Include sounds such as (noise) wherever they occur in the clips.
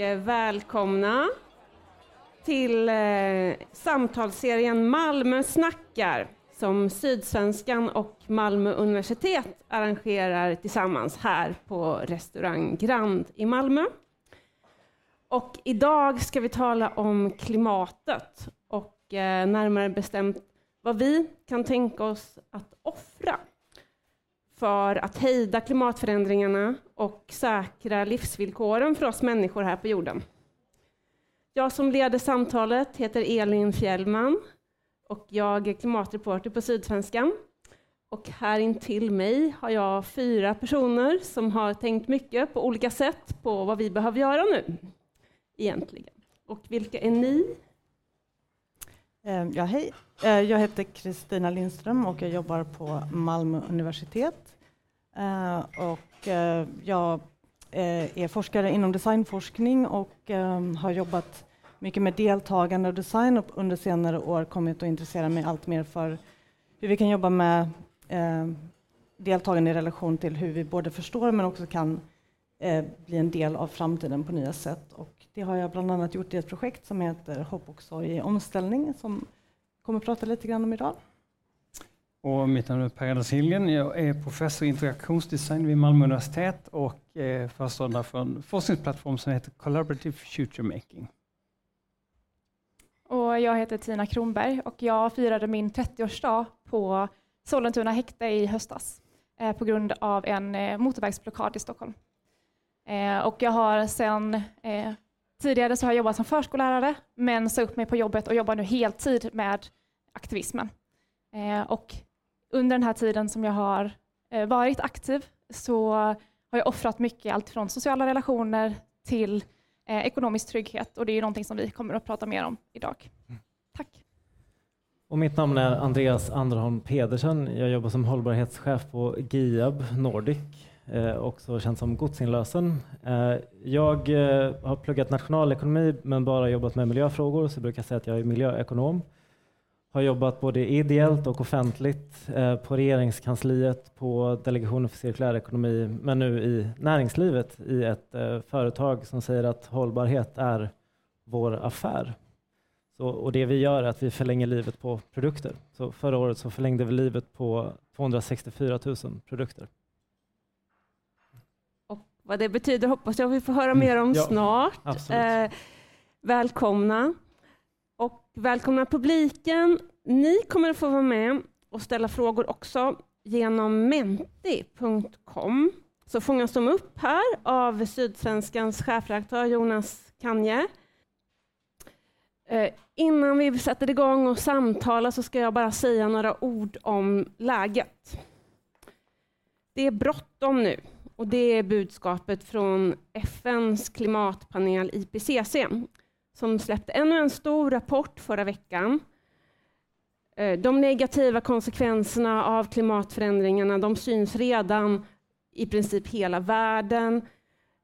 Eh, välkomna till eh, samtalsserien Malmö snackar som Sydsvenskan och Malmö universitet arrangerar tillsammans här på restaurang Grand i Malmö. Och idag ska vi tala om klimatet och eh, närmare bestämt vad vi kan tänka oss att offra för att hejda klimatförändringarna och säkra livsvillkoren för oss människor här på jorden. Jag som leder samtalet heter Elin Fjällman och jag är klimatreporter på Sydsvenskan. Och här intill mig har jag fyra personer som har tänkt mycket på olika sätt på vad vi behöver göra nu, egentligen. Och vilka är ni? Eh, ja, hej. Eh, jag heter Kristina Lindström och jag jobbar på Malmö universitet. Eh, och eh, jag eh, är forskare inom designforskning och har jobbat mycket med deltagande och design och under senare år kommit att intressera mig allt mer för hur vi kan jobba med deltagande i relation till hur vi både förstår men också kan bli en del av framtiden på nya sätt. Och det har jag bland annat gjort i ett projekt som heter Hopp och sorg i omställning som kommer att prata lite grann om idag. Och mitt namn är Per-Anders Hillgren. Jag är professor i interaktionsdesign vid Malmö universitet och eh, föreståndare för en forskningsplattform som heter Collaborative Future Making. Och jag heter Tina Kronberg och jag firade min 30-årsdag på Sollentuna häkte i höstas eh, på grund av en eh, motorvägsblockad i Stockholm. Och jag har sedan Tidigare så har jag jobbat som förskollärare, men sa upp mig på jobbet och jobbar nu heltid med aktivismen. Och under den här tiden som jag har eh, varit aktiv så har jag offrat mycket, allt från sociala relationer till eh, ekonomisk trygghet. Och det är någonting som vi kommer att prata mer om idag. Tack. Och mitt namn är Andreas Anderholm Pedersen. Jag jobbar som hållbarhetschef på GIAB Nordic eh, också känd som Godsinlösen. Eh, jag eh, har pluggat nationalekonomi men bara jobbat med miljöfrågor så jag brukar säga att jag är miljöekonom. Har jobbat både ideellt och offentligt eh, på regeringskansliet, på Delegationen för cirkulär ekonomi men nu i näringslivet i ett eh, företag som säger att hållbarhet är vår affär. Så, och det vi gör är att vi förlänger livet på produkter. Så förra året så förlängde vi livet på 264 000 produkter. Vad det betyder hoppas jag vi får höra mer om ja, snart. Eh, välkomna. Välkomna publiken. Ni kommer att få vara med och ställa frågor också genom menti.com. Så fångas de upp här av Sydsvenskans chefredaktör Jonas Kanje. Eh, innan vi sätter igång och samtalar så ska jag bara säga några ord om läget. Det är bråttom nu. Och det är budskapet från FNs klimatpanel IPCC som släppte ännu en stor rapport förra veckan. Eh, de negativa konsekvenserna av klimatförändringarna de syns redan i princip hela världen.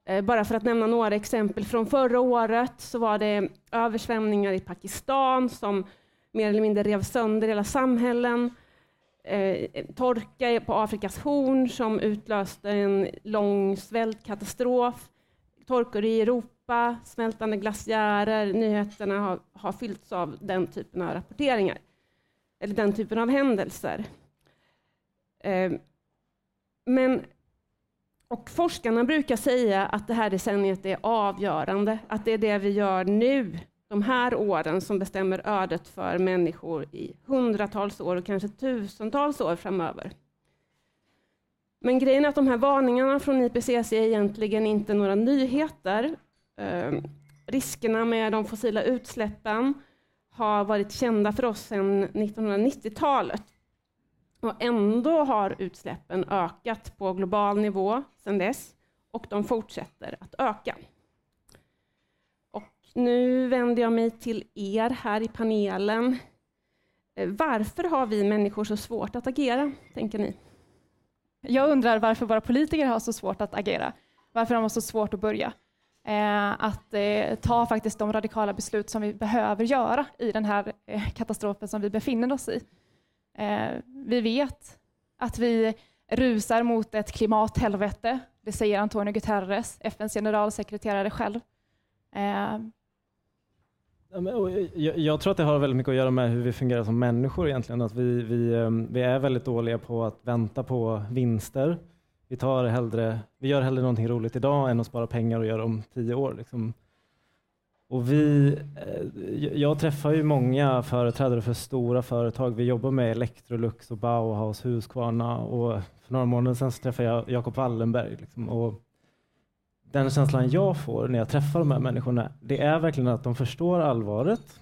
Eh, bara för att nämna några exempel från förra året så var det översvämningar i Pakistan som mer eller mindre rev sönder hela samhällen eh, torka på Afrikas horn som utlöste en lång svältkatastrof, torkor i Europa, smältande glaciärer. Nyheterna har, har fyllts av den typen av rapporteringar, eller den typen av händelser. Eh, men, och forskarna brukar säga att det här decenniet är avgörande, att det är det vi gör nu de här åren som bestämmer ödet för människor i hundratals år och kanske tusentals år framöver. Men grejen är att de här varningarna från IPCC är egentligen inte några nyheter. Eh, riskerna med de fossila utsläppen har varit kända för oss sedan 1990-talet. Och ändå har utsläppen ökat på global nivå sedan dess och de fortsätter att öka. Nu vänder jag mig till er här i panelen. Eh, varför har vi människor så svårt att agera, tänker ni? Jag undrar varför våra politiker har så svårt att agera. Varför de har så svårt att börja. Eh, att eh, ta faktiskt de radikala beslut som vi behöver göra i den här eh, katastrofen som vi befinner oss i. Vi vet att vi rusar mot ett klimathelvete. Det säger Antonio Guterres, FNs generalsekreterare själv. Jag, tror att det har väldigt mycket att göra med hur vi fungerar som människor egentligen. Att vi, vi, vi är väldigt dåliga på att vänta på vinster. Vi, tar hellre, vi gör hellre någonting roligt idag än att spara pengar och göra om tio år. Liksom. Och vi, eh, jag träffar ju många företrädare för stora företag. Vi jobbar med Electrolux och Bauhaus, Husqvarna och för några månader sedan så träffade jag Jakob Wallenberg. Liksom, och den känslan jag får när jag träffar de här människorna, det är verkligen att de förstår allvaret.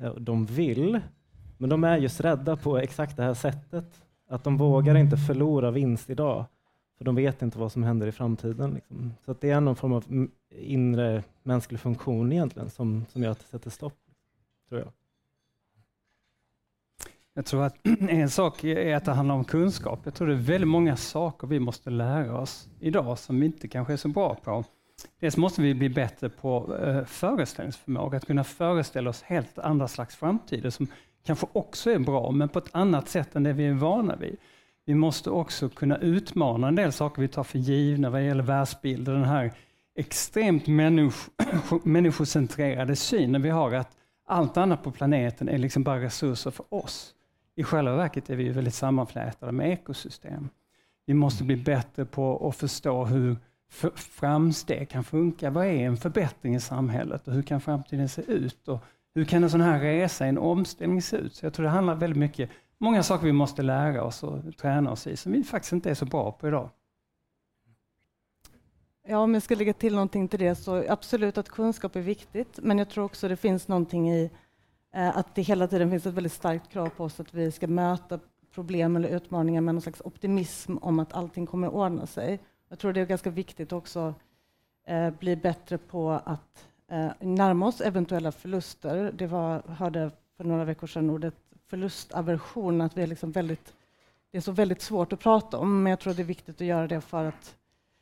Eh, de vill, men de är just rädda på exakt det här sättet. Att de vågar inte förlora vinst idag, för de vet inte vad som händer i framtiden. Liksom. Så det är någon form av inre mänsklig funktion egentligen som, som gör att det sätter stopp, tror jag. Jag tror att (clears throat) en sak är att det handlar om kunskap. Jag tror det är väldigt många saker vi måste lära oss idag som vi inte kanske är så bra på. Dels måste vi bli bättre på eh, föreställningsförmåga, att kunna föreställa oss helt andra slags framtider som kanske också är bra, men på ett annat sätt än det vi är vana vid. Vi måste också kunna utmana en del saker vi tar för givna vad gäller världsbilden. Den här extremt människo (clears throat) människocentrerade synen vi har att allt annat på planeten är liksom bara resurser för oss. I själva verket är vi väldigt sammanflätade med ekosystem. Vi måste bli bättre på att förstå hur framsteg kan funka. Vad är en förbättring i samhället och hur kan framtiden se ut? Och hur kan en sån här resa, en omställning se ut? Så jag tror det handlar väldigt mycket, många saker vi måste lära oss och träna oss i som vi faktiskt inte är så bra på idag. Ja, om jag ska lägga till någonting till det så absolut att kunskap är viktigt, men jag tror också det finns någonting i Eh, att det hela tiden finns ett väldigt starkt krav på oss att vi ska möta problem eller utmaningar med någon slags optimism om att allting kommer att ordna sig. Jag tror det är ganska viktigt också eh, bli bättre på att eh, närma oss eventuella förluster. Det var, hörde för några veckor sedan ordet förlustaversion, att vi är liksom väldigt, det är så väldigt svårt att prata om, men jag tror det är viktigt att göra det för att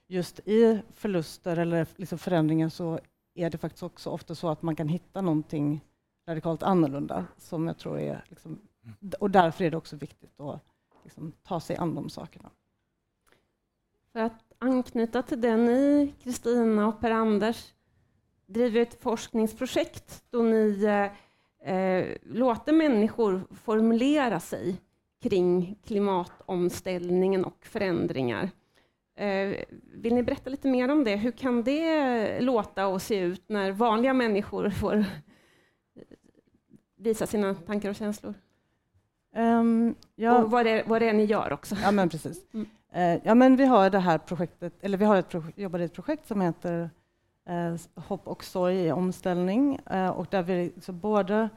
just i förluster eller liksom förändringar så är det faktiskt också ofta så att man kan hitta någonting radikalt annorlunda som jag tror är... Liksom, och därför är det också viktigt att liksom, ta sig an de sakerna. För att anknyta till det ni, Kristina och Per-Anders, driver ett forskningsprojekt då ni eh, eh, låter människor formulera sig kring klimatomställningen och förändringar. Eh, vill ni berätta lite mer om det? Hur kan det låta och se ut när vanliga människor får visa sina tankar och känslor? Um, ja. Och vad det, vad det är ni gör också. Ja, men precis. Mm. Uh, ja, men vi har det här projektet, eller vi har ett projekt, jobbar i ett projekt som heter eh, Hopp och sorg i omställning eh, och där vi liksom både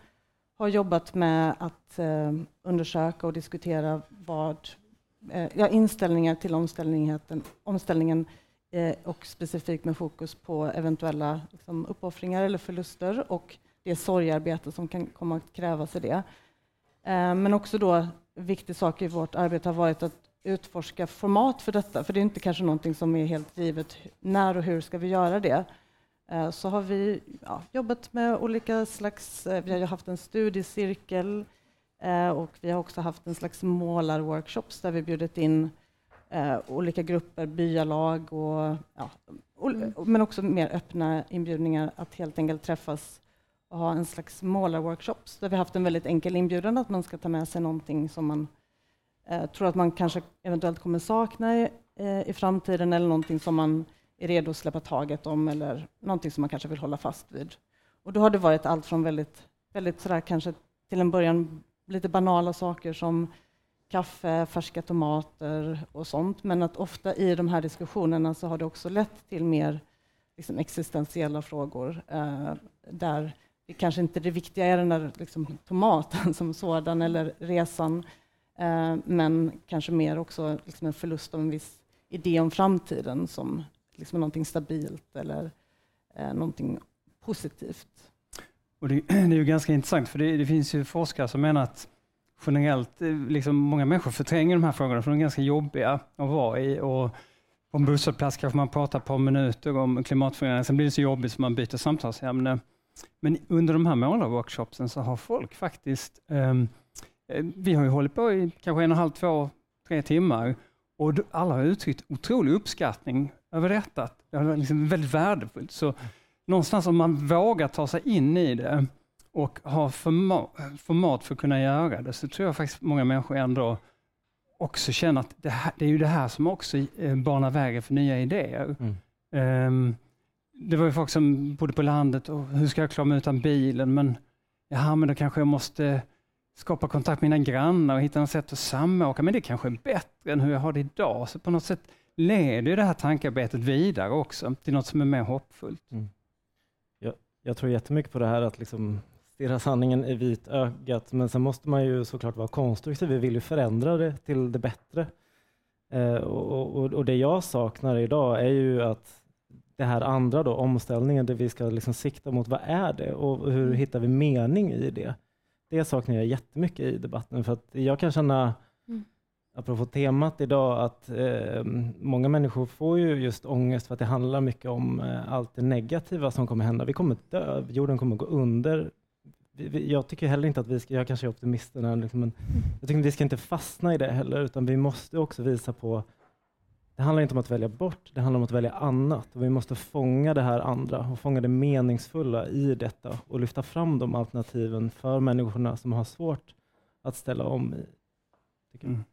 har jobbat med att eh, undersöka och diskutera vad eh, ja, inställningar till omställningen eh, och specifikt med fokus på eventuella liksom, uppoffringar eller förluster och det sorgarbete som kan komma att krävas i det. Eh, men också då viktig sak i vårt arbete har varit att utforska format för detta, för det är inte kanske någonting som är helt givet. När och hur ska vi göra det? Eh, så har vi ja, jobbat med olika slags, eh, vi har haft en studiecirkel och vi har också haft en slags målarworkshops där vi bjudit in olika grupper, byalag och ja, men också mer öppna inbjudningar att helt enkelt träffas och ha en slags målarworkshops där vi haft en väldigt enkel inbjudan att man ska ta med sig någonting som man eh, tror att man kanske eventuellt kommer sakna i, eh, i framtiden eller någonting som man är redo att släppa taget om eller någonting som man kanske vill hålla fast vid. Och då har det varit allt från väldigt, väldigt sådär kanske till en början lite banala saker som kaffe, färska tomater och sånt. Men att ofta i de här diskussionerna så har det också lett till mer liksom, existentiella frågor eh, där det kanske inte det viktiga är den där liksom, tomaten som sådan eller resan, eh, men kanske mer också liksom en förlust av en viss idé om framtiden som liksom någonting stabilt eller eh, någonting positivt. Och det, (clears throat) det, är ju ganska intressant, för det, det, finns ju forskare som menar att generellt, eh, liksom många människor förtränger de här frågorna, för de är ganska jobbiga att vara i. Och på en busshållplats kanske man pratar ett par minuter om klimatförändringar, sen blir det så jobbigt så man byter samtalsämne. Men under de här målarworkshopsen så har folk faktiskt, um, vi har ju hållit på i kanske en och en halv, två, tre timmar och alla har uttryckt otrolig uppskattning över detta. Det är liksom väldigt värdefullt. Så någonstans om man vågar ta sig in i det och har forma- format för att kunna göra det, så tror jag faktiskt många människor ändå också känner att det, här, det är ju det här som också eh, banar vägen för nya idéer. Mm. Ehm, det var ju folk som bodde på landet och hur ska jag klara mig utan bilen? Men jaha, men då kanske jag måste skapa kontakt med mina grannar och hitta något sätt att samåka. Men det kanske är bättre än hur jag har det idag. Så på något sätt leder det här tankearbetet vidare också till något som är mer hoppfullt. Jag tror jättemycket på det här att liksom stirra sanningen i vitögat, men sen måste man ju såklart vara konstruktiv. Vi vill ju förändra det till det bättre. Eh, och, och, och det jag saknar idag är ju att det här andra då, omställningen, det vi ska liksom sikta mot, vad är det och hur hittar vi mening i det? Det saknar jag jättemycket i debatten, för att jag kan känna, Mm. apropå temat idag, att eh, många människor får ju just ångest för att det handlar mycket om eh, allt det negativa som kommer hända. Vi kommer dö, jorden kommer gå under. Vi, vi, jag tycker heller inte att vi ska, jag kanske är optimisten här, liksom, men jag tycker att vi ska inte fastna i det heller, utan vi måste också visa på det handlar inte om att välja bort, det handlar om att välja annat. Och vi måste fånga det här andra och fånga det meningsfulla i detta och lyfta fram de alternativen för människorna som har svårt att ställa om. I, tycker jag. Mm.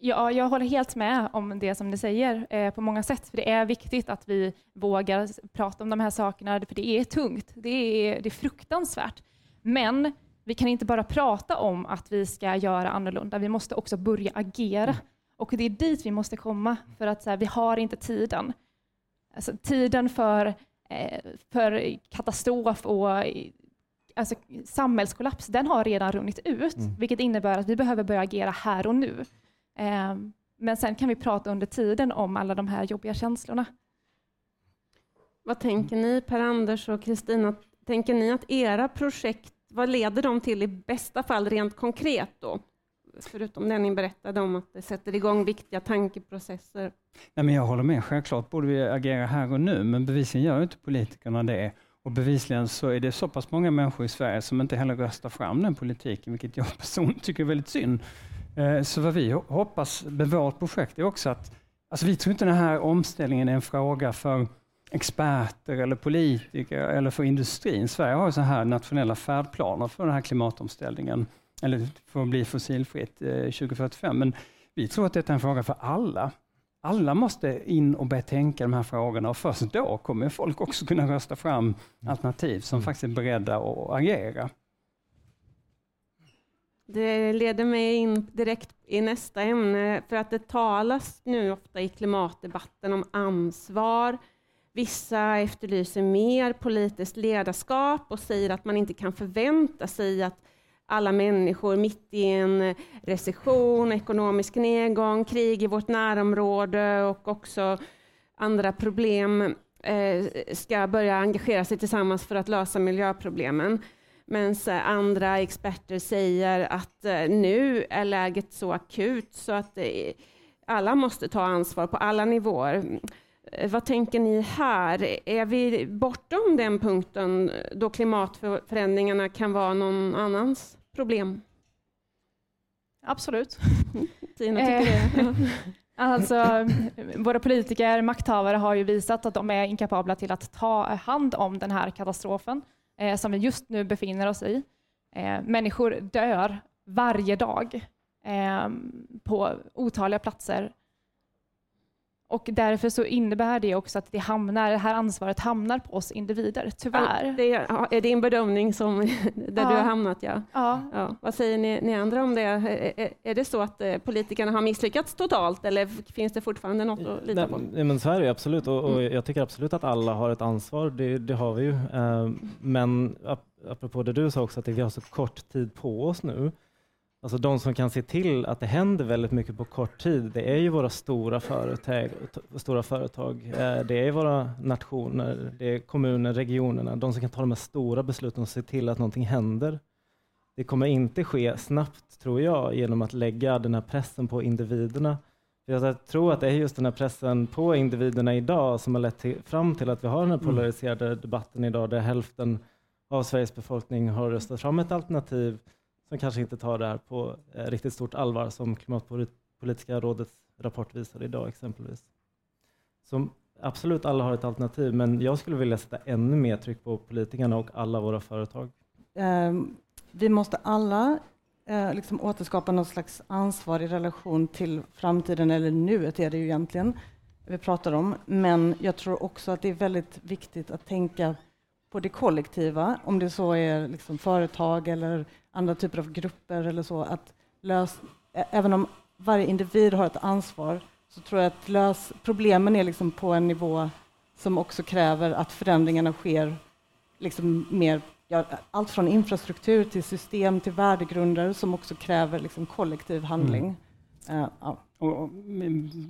Ja, jag håller helt med om det som ni säger eh, på många sätt. För Det är viktigt att vi vågar prata om de här sakerna, för det är tungt. Det är, det är fruktansvärt. Men vi kan inte bara prata om att vi ska göra annorlunda. Vi måste också börja agera. Och det är dit vi måste komma, för att så här, vi har inte tiden. Alltså, tiden för, eh, för katastrof och alltså, samhällskollaps, den har redan runnit ut, Mm. vilket innebär att vi behöver börja agera här och nu. Eh, men sen kan vi prata under tiden om alla de här jobbiga känslorna. Vad tänker ni, Per-Anders och Kristina? Tänker ni att era projekt, vad leder de till i bästa fall rent konkret då? Förutom det ni berättade om att det sätter igång viktiga tankeprocesser. Nej, men jag håller med, självklart borde vi agera här och nu, men bevisligen gör inte politikerna det. Och bevisligen så är det så pass många människor i Sverige som inte heller röstar fram den politiken, vilket jag (laughs) personligen tycker är väldigt synd. Eh, så vad vi hoppas med vårt projekt är också att, alltså vi tror inte den här omställningen är en fråga för experter eller politiker eller för industrin. Sverige har ju så här nationella färdplaner för den här klimatomställningen, eller för att bli fossilfritt eh, 2045. Men vi tror att detta är en fråga för alla. Alla måste in och börja tänka de här frågorna och först då kommer folk också kunna rösta fram alternativ som Mm. faktiskt är beredda att agera. Det leder mig in direkt i nästa ämne, för att det talas nu ofta i klimatdebatten om ansvar. Vissa efterlyser mer politiskt ledarskap och säger att man inte kan förvänta sig att alla människor mitt i en recession, ekonomisk nedgång, krig i vårt närområde och också andra problem eh, ska börja engagera sig tillsammans för att lösa miljöproblemen. Medan andra experter säger att eh, nu är läget så akut så att eh, alla måste ta ansvar på alla nivåer. Eh, Vad tänker ni här? Är vi bortom den punkten då klimatförändringarna kan vara någon annans problem? Absolut. (laughs) Tina tycker det. (laughs) Alltså, våra politiker, makthavare har ju visat att de är inkapabla till att ta hand om den här katastrofen eh, som vi just nu befinner oss i. Eh, människor dör varje dag eh, på otaliga platser. Och därför så innebär det också att det, hamnar, det här ansvaret hamnar på oss individer, tyvärr. Det är, är din bedömning som, där Ja. du har hamnat? Ja. Ja, Ja, vad säger ni, ni andra om det? Är, är- det så att eh, politikerna har misslyckats totalt eller finns det fortfarande något att lita Nej, på? nej, men så är det absolut och, och Mm. jag tycker absolut att alla har ett ansvar, det, det har vi ju. Eh, men ap apropå det du sa också, att vi har så kort tid på oss nu. Alltså de som kan se till att det händer väldigt mycket på kort tid, det är ju våra stora företag. Stora företag. Eh, det är våra nationer, det är kommuner, regionerna, de som kan ta de här stora besluten och se till att någonting händer. Det kommer inte ske snabbt, tror jag, genom att lägga den här pressen på individerna. Jag tror att det är just den här pressen på individerna idag som har lett till, fram till att vi har den här Mm. polariserade debatten idag där hälften av Sveriges befolkning har röstat fram ett alternativ som kanske inte tar det här på eh, riktigt stort allvar som Klimatpolitiska rådets rapport visar idag exempelvis. Så absolut alla har ett alternativ, men jag skulle vilja sätta ännu mer tryck på politikerna och alla våra företag. Ehm, vi måste alla eh, liksom återskapa något slags ansvar i relation till framtiden, eller nuet är det ju egentligen vi pratar om. Men jag tror också att det är väldigt viktigt att tänka på det kollektiva, om det så är liksom företag eller andra typer av grupper eller så. Att lös, även om varje individ har ett ansvar så tror jag att lös, problemen är liksom på en nivå som också kräver att förändringarna sker liksom mer, ja, allt från infrastruktur till system till värdegrunder som också kräver liksom kollektiv handling. Mm. Ja. Och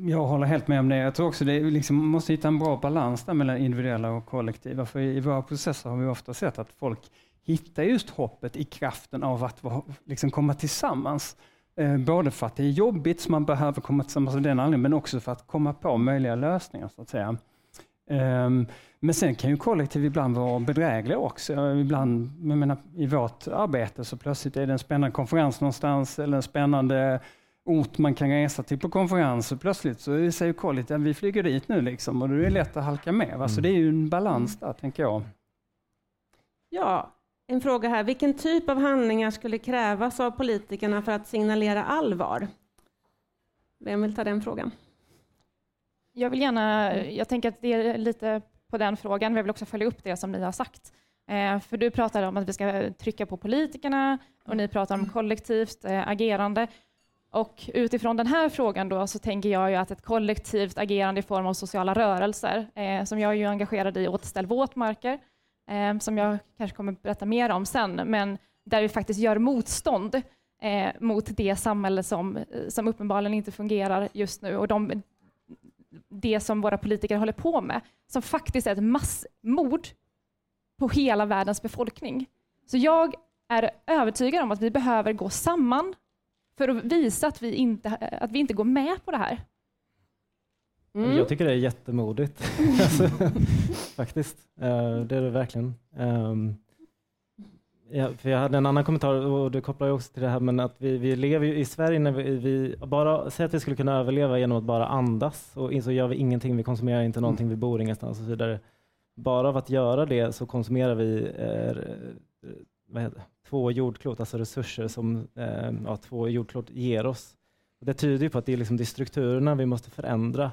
jag håller helt med om det. Jag tror också det liksom, måste hitta en bra balans där mellan individuella och kollektiva. För i våra processer har vi ofta sett att folk hittar just hoppet i kraften av att liksom komma tillsammans. Eh, både för att det är jobbigt, så man behöver komma tillsammans av den anledningen, men också för att komma på möjliga lösningar. så att säga. Ehm, men sen kan ju kollektiv ibland vara bedrägliga också. Ibland, jag menar, I vårt arbete så plötsligt är det en spännande konferens någonstans eller en spännande ort man kan resa till på konferens och plötsligt så säger kollektiv att vi flyger dit nu liksom och då är det lätt att halka med. Va? Så mm. det är ju en balans där tänker jag. Ja, en fråga här. Vilken typ av handlingar skulle krävas av politikerna för att signalera allvar? Vem vill ta den frågan? Jag vill gärna, jag tänker att det är lite på den frågan, men jag vill också följa upp det som ni har sagt. Eh, för du pratar om att vi ska trycka på politikerna och ni pratar om kollektivt eh, agerande. Och utifrån den här frågan då så tänker jag ju att ett kollektivt agerande i form av sociala rörelser, eh, som jag är ju engagerad i Återställ våtmarker, eh, som jag kanske kommer berätta mer om sen, men där vi faktiskt gör motstånd eh, mot det samhälle som, som uppenbarligen inte fungerar just nu och de, det som våra politiker håller på med, som faktiskt är ett massmord på hela världens befolkning. Så jag är övertygad om att vi behöver gå samman för att visa att vi inte, att vi inte går med på det här. Mm. Jag tycker det är jättemodigt. (laughs) alltså, faktiskt. Uh, det är det verkligen. Um, ja, för jag hade en annan kommentar och det kopplar ju också till det här men att vi, vi lever ju i Sverige när vi, vi bara säger att vi skulle kunna överleva genom att bara andas och så gör vi ingenting, vi konsumerar inte någonting, vi bor ingenstans och så vidare. Bara av att göra det så konsumerar vi eh, två jordklot, alltså resurser som eh, ja, två jordklot ger oss. Det tyder på att det är, liksom, det är strukturerna vi måste förändra.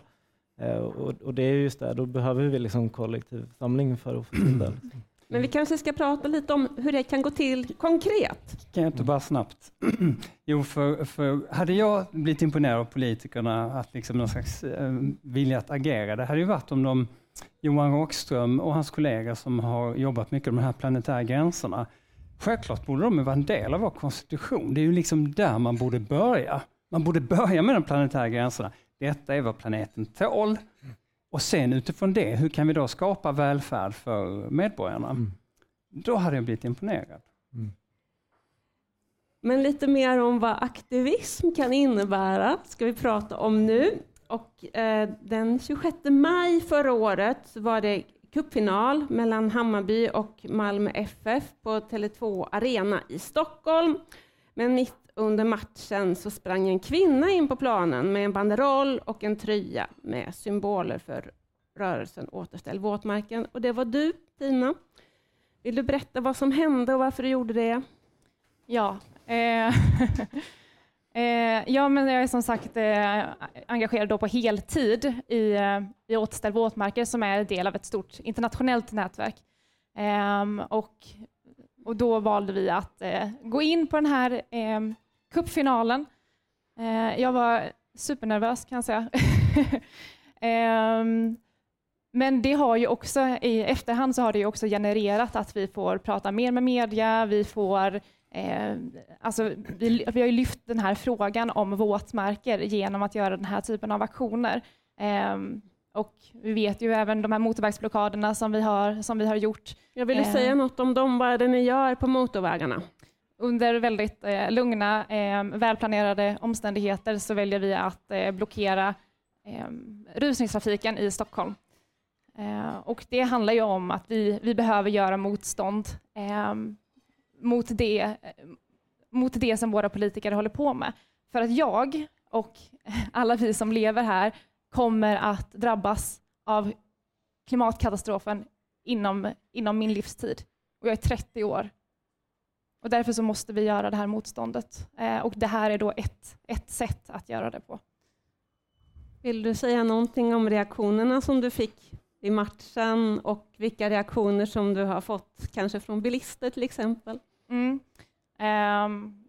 Eh, och, och, det är just det, då behöver vi liksom kollektiv samling för att få till det. (clears throat) Men vi kanske ska prata lite om hur det kan gå till konkret. Kan jag inte bara snabbt? (clears throat) jo, för, för hade jag blivit imponerad av politikerna att liksom någon slags eh, vilja att agera, det hade ju varit om de Johan Rockström och hans kollegor som har jobbat mycket med de här planetära gränserna Självklart borde de vara en del av vår konstitution. Det är ju liksom där man borde börja. Man borde börja med de planetära gränserna. Detta är vad planeten tål. Och sen utifrån det, hur kan vi då skapa välfärd för medborgarna? Mm. Då hade jag blivit imponerad. Mm. Men lite mer om vad aktivism kan innebära ska vi prata om nu. Och, eh, den 26 maj förra året var det cupfinal mellan Hammarby och Malmö FF på Tele2 Arena i Stockholm. Men mitt under matchen så sprang en kvinna in på planen med en banderoll och en tröja med symboler för rörelsen Återställ våtmarken. Och det var du, Tina. Vill du berätta vad som hände och varför du gjorde det? Ja, eh, (laughs) Eh, ja, men jag är som sagt eh, engagerad då på heltid i, eh, i Återställ våtmarker som är del av ett stort internationellt nätverk. Ehm, och, och då valde vi att eh, gå in på den här eh, cupfinalen. Eh, jag var supernervös kan jag säga. (laughs) Ehm, men det har ju också i efterhand så har det ju också genererat att vi får prata mer med media, vi får Eh, alltså, vi, vi har ju lyft den här frågan om våtmarker genom att göra den här typen av aktioner. Eh, och vi vet ju även de här motorvägsblockaderna som vi har, som vi har gjort. Jag ville eh, säga något om dem, vad är det ni gör på motorvägarna? Under väldigt eh, lugna, eh, välplanerade omständigheter så väljer vi att eh, blockera eh, rusningstrafiken i Stockholm. Eh, och det handlar ju om att vi, vi behöver göra motstånd mot det, eh, mot det som våra politiker håller på med. För att jag och (laughs) alla vi som lever här kommer att drabbas av klimatkatastrofen inom, inom min livstid. Och jag är 30 år. Och därför så måste vi göra det här motståndet. Eh, och det här är då ett, ett sätt att göra det på. Vill du säga någonting om reaktionerna som du fick i matchen och vilka reaktioner som du har fått, kanske från bilister till exempel? Mm. Um,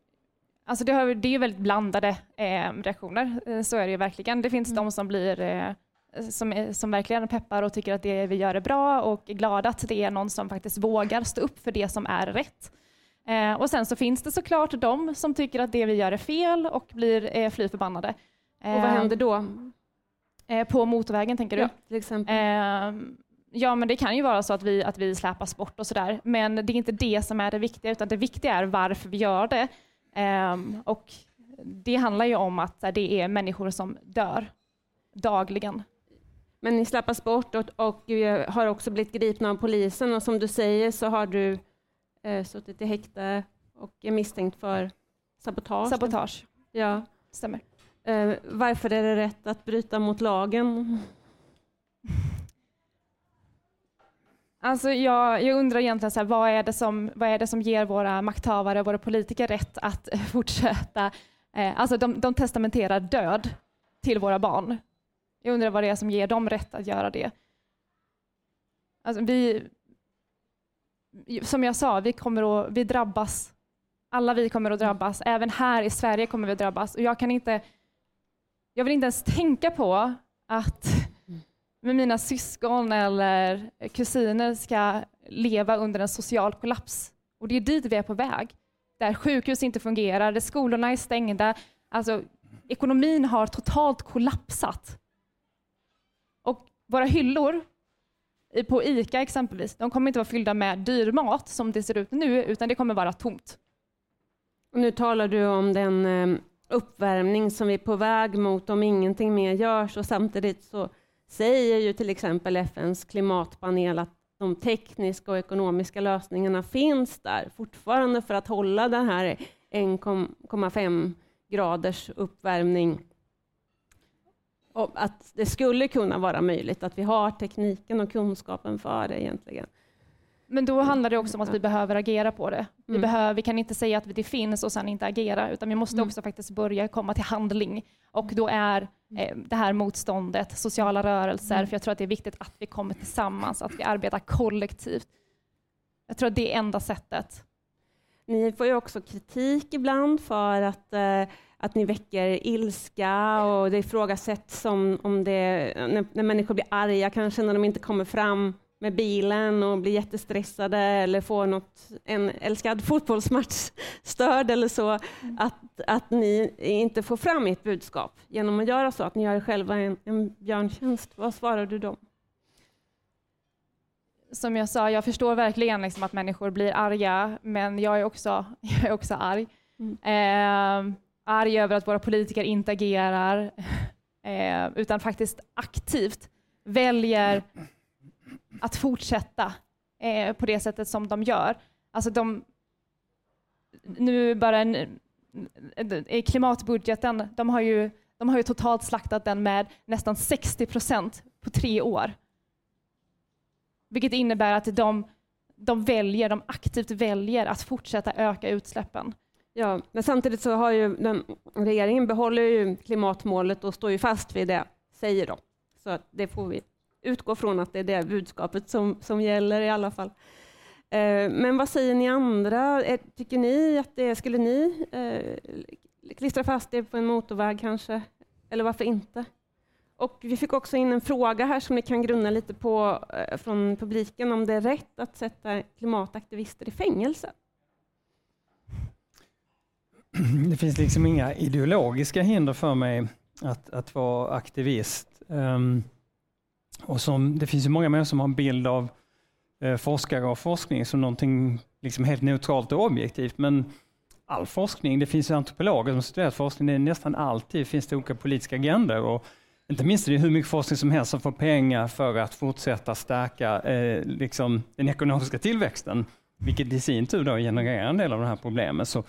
alltså det, har, det är ju väldigt blandade eh, reaktioner, eh, så är det ju verkligen. Det finns mm. de som blir eh, som, som verkligen peppar och tycker att det vi gör är bra och är glada att det är någon som faktiskt vågar stå upp för det som är rätt. Eh, och sen så finns det såklart de som tycker att det vi gör är fel och blir eh, fly förbannade. Eh, och vad händer då? Eh, på motorvägen tänker du? Ja, till exempel. Eh, ja, men det kan ju vara så att vi, att vi släpas bort och sådär. Men det är inte det som är det viktiga, utan det viktiga är varför vi gör det. Ehm, och det handlar ju om att det är människor som dör dagligen. Men ni släppas bort och, och har också blivit gripna av polisen och som du säger så har du eh, suttit i häkte och är misstänkt för sabotage. Sabotage. Ja. Stämmer. Eh, varför är det rätt att bryta mot lagen? Alltså jag, jag undrar egentligen så här, vad, är det som, vad är det som ger våra makthavare, våra politiker rätt att (laughs) fortsätta? Eh, alltså de, de testamenterar död till våra barn. Jag undrar vad det är som ger dem rätt att göra det. Alltså vi, som jag sa, vi, kommer att, vi drabbas. Alla vi kommer att drabbas. Även här i Sverige kommer vi att drabbas. Och jag, kan inte, jag vill inte ens tänka på att med mina syskon eller kusiner ska leva under en social kollaps. Och det är dit vi är på väg. Där sjukhus inte fungerar, där skolorna är stängda. Alltså, ekonomin har totalt kollapsat. Och våra hyllor på ICA exempelvis, de kommer inte vara fyllda med dyr mat som det ser ut nu, utan det kommer vara tomt. Och nu talar du om den eh, uppvärmning som vi är på väg mot om ingenting mer görs och samtidigt så säger ju till exempel FNs klimatpanel att de tekniska och ekonomiska lösningarna finns där fortfarande för att hålla den här 1,5 graders uppvärmning och att det skulle kunna vara möjligt, att vi har tekniken och kunskapen för det egentligen. Men då handlar det också om att vi behöver agera på det. Vi, mm. behöver, vi kan inte säga att det finns och sen inte agera, utan vi måste mm. också faktiskt börja komma till handling. Och då är eh, det här motståndet, sociala rörelser, mm. för jag tror att det är viktigt att vi kommer tillsammans, att vi arbetar kollektivt. Jag tror att det är enda sättet. Ni får ju också kritik ibland för att eh, att ni väcker ilska och det ifrågasätts som om det, när, när människor blir arga kanske när de inte kommer fram med bilen och blir jättestressade eller får något, en älskad fotbollsmatch störd eller så, mm. att, att ni inte får fram ert budskap genom att göra så, att ni gör er själva en, en björntjänst. Vad svarar du dem? Som jag sa, jag förstår verkligen liksom att människor blir arga, men jag är också, (laughs) jag är också arg. Mm. Eh, arg över att våra politiker inte agerar, (laughs) eh, utan faktiskt aktivt väljer att fortsätta eh, på det sättet som de gör. Alltså de, nu bara en, i klimatbudgeten, de har, ju, de har ju totalt slaktat den med nästan 60 procent på tre år. Vilket innebär att de, de väljer, de aktivt väljer att fortsätta öka utsläppen. Ja, men samtidigt så har ju den, regeringen behåller ju klimatmålet och står ju fast vid det, säger de. Så det får vi utgå från att det är det budskapet som, som gäller i alla fall. Eh, men vad säger ni andra? Är, tycker ni att det skulle ni eh, klistra fast det på en motorväg kanske? Eller varför inte? Och vi fick också in en fråga här som ni kan grunna lite på eh, från publiken om det är rätt att sätta klimataktivister i fängelse. det finns liksom inga ideologiska hinder för mig att, att vara aktivist. Um, och som, det finns ju många människor som har en bild av eh, forskare och forskning som någonting liksom helt neutralt och objektivt, men all forskning, det finns antropologer som studerat forskning, det är nästan alltid finns det olika politiska agendor och inte minst är det hur mycket forskning som helst som får pengar för att fortsätta stärka eh, liksom den ekonomiska tillväxten, vilket i sin tur då genererar en del av de här problemen. Så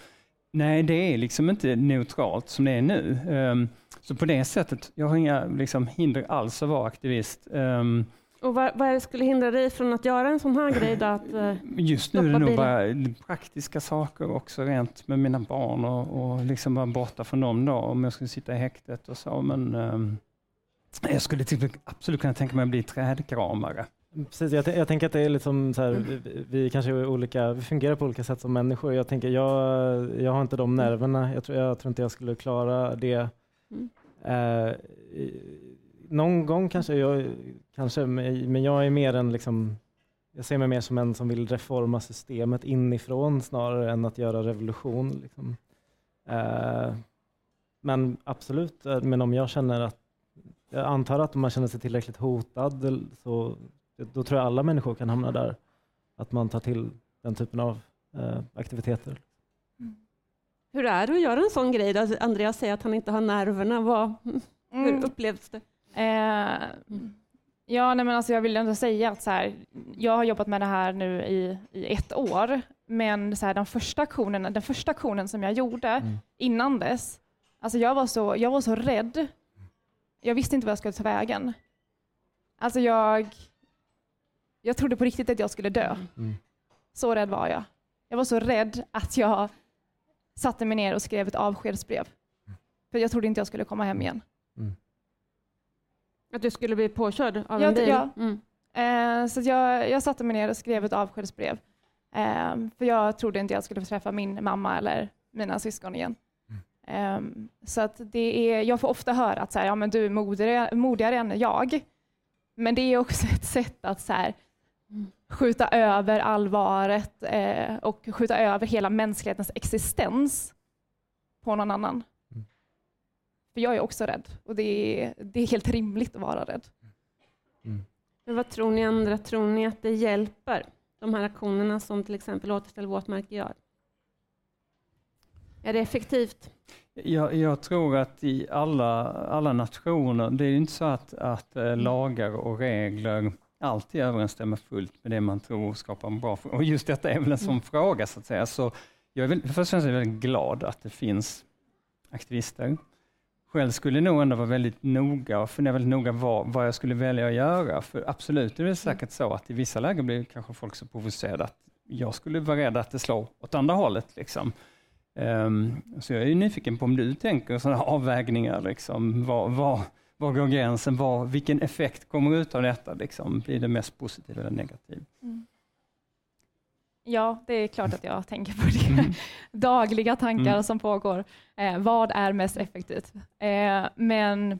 Nej, det är liksom inte neutralt som det är nu. Um, så på det sättet, jag har inga liksom, hinder alls att vara aktivist. Um, Och vad, vad är det skulle hindra dig från att göra en sån här grej? Då, att, eh, Just nu är det nog bilen. bara praktiska saker också rent med mina barn och, och liksom vara borta från dem då om jag skulle sitta i häktet och så. Men ehm, jag skulle till, absolut kunna tänka mig att bli trädkramare. Precis, jag, jag tänker att det är liksom så här, vi, vi kanske är olika, vi fungerar på olika sätt som människor. Jag tänker, jag, jag har inte de nerverna. Jag tror, jag tror inte jag skulle klara det. Mm. Eh, någon gång kanske, jag, kanske, men jag är mer en liksom, jag ser mig mer som en som vill reforma systemet inifrån snarare än att göra revolution. Liksom. Eh, men absolut, eh, men om jag känner att, jag antar att om man känner sig tillräckligt hotad så då tror jag alla människor kan hamna där. Att man tar till den typen av eh, aktiviteter. hur är det att göra en sån grej? Då? Andreas säger att han inte har nerverna. Vad, hur Mm. upplevs det? Eh, ja, nej, men alltså jag vill ändå säga att så här, jag har jobbat med det här nu i, i ett år, men så här, den, första aktionen, den första aktionen som jag gjorde Mm. innan dess, alltså jag var, så, jag var så rädd. Jag visste inte vad jag skulle ta vägen. Alltså jag, jag trodde på riktigt att jag skulle dö. Mm. Så rädd var jag. Jag var så rädd att jag satte mig ner och skrev ett avskedsbrev. För jag trodde inte jag skulle komma hem igen. Att du skulle bli påkörd av Ja, en bil? ja. Mm. Eh, så att jag, jag satte mig ner och skrev ett avskedsbrev. Eh, för jag trodde inte jag skulle få träffa min mamma eller mina syskon igen. Eh, så att det är, jag får ofta höra att så här, ja, men du är modigare, modigare än jag. Men det är också (laughs) ett sätt att så här, skjuta över allvaret eh, och skjuta över hela mänsklighetens existens på någon annan. Mm. För jag är också rädd och det är, det är helt rimligt att vara rädd. Men vad tror ni andra? Tror ni att det hjälper? De här aktionerna som till exempel Återställ våtmarker gör? Är det effektivt? Jag, jag tror att i alla, alla nationer, det är ju inte så att, att eh, lagar och regler alltid överensstämmer fullt med det man tror skapar en bra Och just detta är väl en sån fråga så att säga. Så jag är väl, först och främst är jag väldigt glad att det finns aktivister. Själv skulle jag nog ändå vara väldigt noga och fundera väldigt noga vad, vad jag skulle välja att göra. För absolut är det säkert så att i vissa lägen blir kanske folk så provocerade att jag skulle vara rädd att det slår åt andra hållet. Liksom. Ehm, så jag är ju nyfiken på om du tänker sådana avvägningar, liksom, var, var, var går gränsen, var, vilken effekt kommer ut av detta? Liksom? Blir det mest positiv eller negativ? Ja, det är klart att jag tänker på det. (laughs) Dagliga tankar Mm. som pågår. Eh, vad är mest effektivt? Eh, men,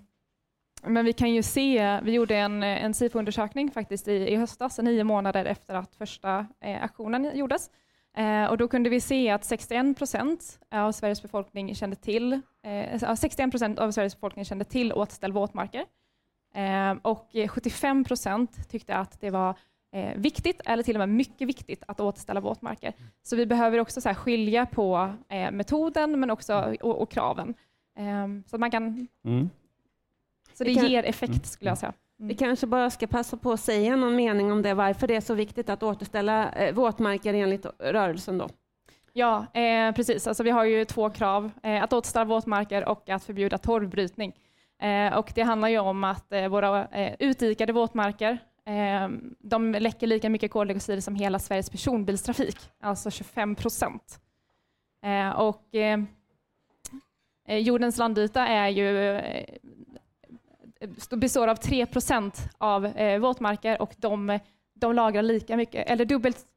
men vi kan ju se, vi gjorde en, en SIFO-undersökning faktiskt i, i höstas, nio månader efter att första eh, aktionen gjordes. Eh, och då kunde vi se att 61 procent av Sveriges befolkning kände till, eh, ja, 61 procent av Sveriges befolkning kände till återställ våtmarker. Eh, och eh, 75 procent tyckte att det var eh, viktigt, eller till och med mycket viktigt, att återställa våtmarker. Så vi behöver också så här, skilja på eh, metoden men också, och, och kraven. Eh, så, att man kan, Mm. så det, Det kan- ger effekt skulle jag säga. Vi kanske bara ska passa på att säga någon mening om det, varför det är så viktigt att återställa eh, våtmarker enligt rörelsen då. Ja, eh, precis. Alltså, vi har ju två krav, eh, att återställa våtmarker och att förbjuda torvbrytning. Eh, och det handlar ju om att eh, våra eh, utdikade våtmarker, eh, de läcker lika mycket koldioxid som hela Sveriges personbilstrafik, alltså 25 procent. Eh, och jordens landyta är ju består av 3 procent av eh, våtmarker och de, de lagrar lika mycket, eller dubbelt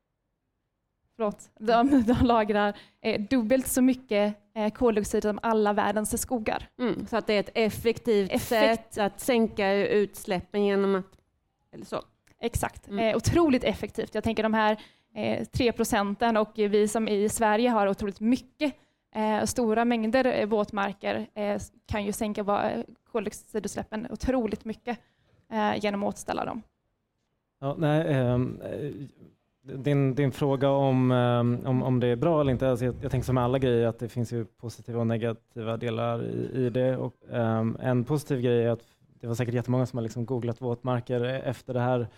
Förlåt, de, (laughs) de lagrar eh, dubbelt så mycket eh, koldioxid som alla världens skogar. Mm, så att det är ett effektivt Effekt. sätt att sänka utsläppen genom att... Eller så. Exakt. Mm. Eh, otroligt effektivt. Jag tänker de här eh, 3 procenten och vi som i Sverige har otroligt mycket eh, stora mängder eh, våtmarker eh, kan ju sänka koldioxidutsläppen otroligt mycket eh, genom att återställa dem. Ja, nej, ehm, eh, din, din fråga om, ehm, om, om det är bra eller inte, alltså jag, jag tänker som alla grejer att det finns ju positiva och negativa delar i, i det. Och, ehm, en positiv grej är att det var säkert jättemånga som har liksom googlat våtmarker efter det här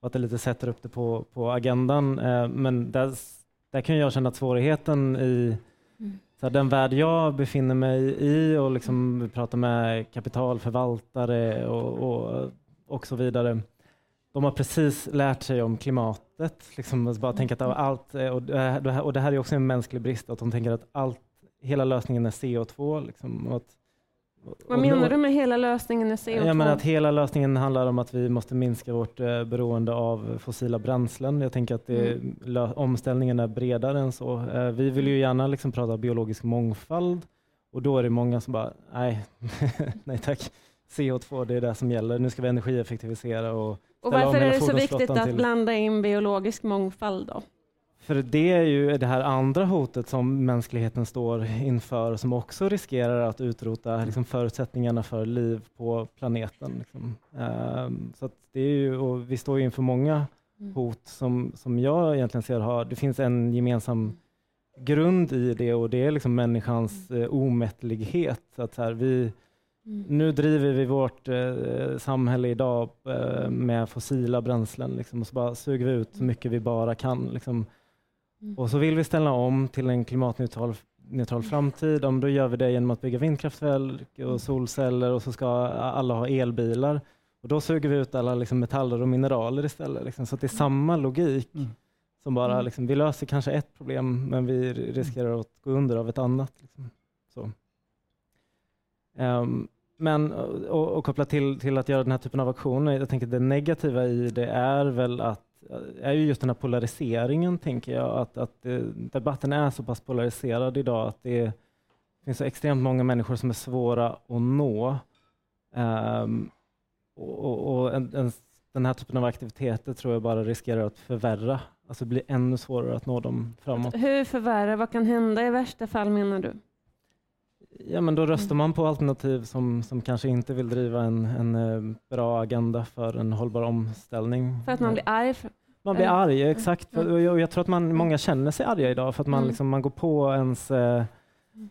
och att det lite sätter upp det på, på agendan. Eh, men där, där kan jag känna att svårigheten i Mm så här, den värld jag befinner mig i och liksom pratar med kapitalförvaltare och, och, och så vidare de har precis lärt sig om klimatet. Liksom, alltså bara tänka att allt, och, det, och det här är också en mänsklig brist, att de tänker att allt, hela lösningen är CO2. Liksom, och att, vad menar du med hela lösningen är CO2? Jag menar att hela lösningen handlar om att vi måste minska vårt eh, beroende av fossila bränslen. Jag tänker att det, mm. omställningen är bredare än så. Eh, vi vill ju gärna liksom prata biologisk mångfald och då är det många som bara, nej, (laughs) nej tack. CO2, det är det som gäller. Nu ska vi energieffektivisera och Och varför är det så viktigt att till... blanda in biologisk mångfald då? För det är ju det här andra hotet som mänskligheten står inför som också riskerar att utrota liksom, förutsättningarna för liv på planeten. Liksom. Um, så det är ju, och vi står inför många mm. hot som, som jag egentligen ser har, det finns en gemensam grund i det och det är liksom människans eh, omättlighet. Att här, vi, mm. Nu driver vi vårt eh, samhälle idag eh, med fossila bränslen liksom, och så bara suger vi ut så mycket vi bara kan. Liksom. Mm. Och så vill vi ställa om till en klimatneutral neutral framtid, om då gör vi det genom att bygga vindkraftverk och mm. solceller och så ska alla ha elbilar. Och då suger vi ut alla liksom, metaller och mineraler istället. Liksom. Så det är samma logik. Mm. Som bara, mm. liksom, vi löser kanske ett problem men vi riskerar att gå under av ett annat. Liksom. Så. Um, men och, och kopplat till, till att göra den här typen av aktioner, jag tänker det negativa i det är väl att är ju just den här polariseringen, tänker jag, att, att det, debatten är så pass polariserad idag att det finns så extremt många människor som är svåra att nå. Um, och, och, en, en, den här typen av aktiviteter tror jag bara riskerar att förvärra alltså blir ännu svårare att nå dem framåt. Hur förvärra? Vad kan hända i värsta fall menar du? Ja, men då röstar man på alternativ som, som kanske inte vill driva en, en eh, bra agenda för en hållbar omställning. För att man blir arg? För, man blir arg, exakt. Mm. Jag, jag, tror att man, många känner sig arga idag för att man, mm. liksom, man går på ens eh,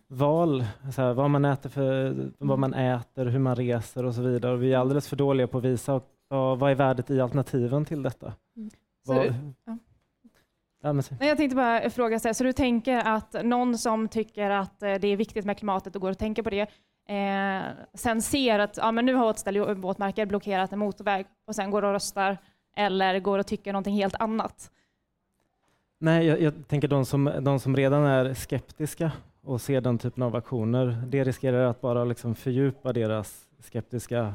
val, så här, vad, man äter för, vad man äter, hur man reser och så vidare. Och vi är alldeles för dåliga på att visa och, och, vad är värdet i alternativen till detta. Mm. Vad, ja. Men... Jag tänkte bara fråga, så, här, så du tänker att någon som tycker att eh, det är viktigt med klimatet och går och tänker på det, eh, sen ser att ja, men nu har våtmarker blockerat en motorväg och sen går och röstar eller går och tycker någonting helt annat? Nej, jag, jag tänker de som, de som redan är skeptiska och ser den typen av aktioner, det riskerar att bara liksom fördjupa deras skeptiska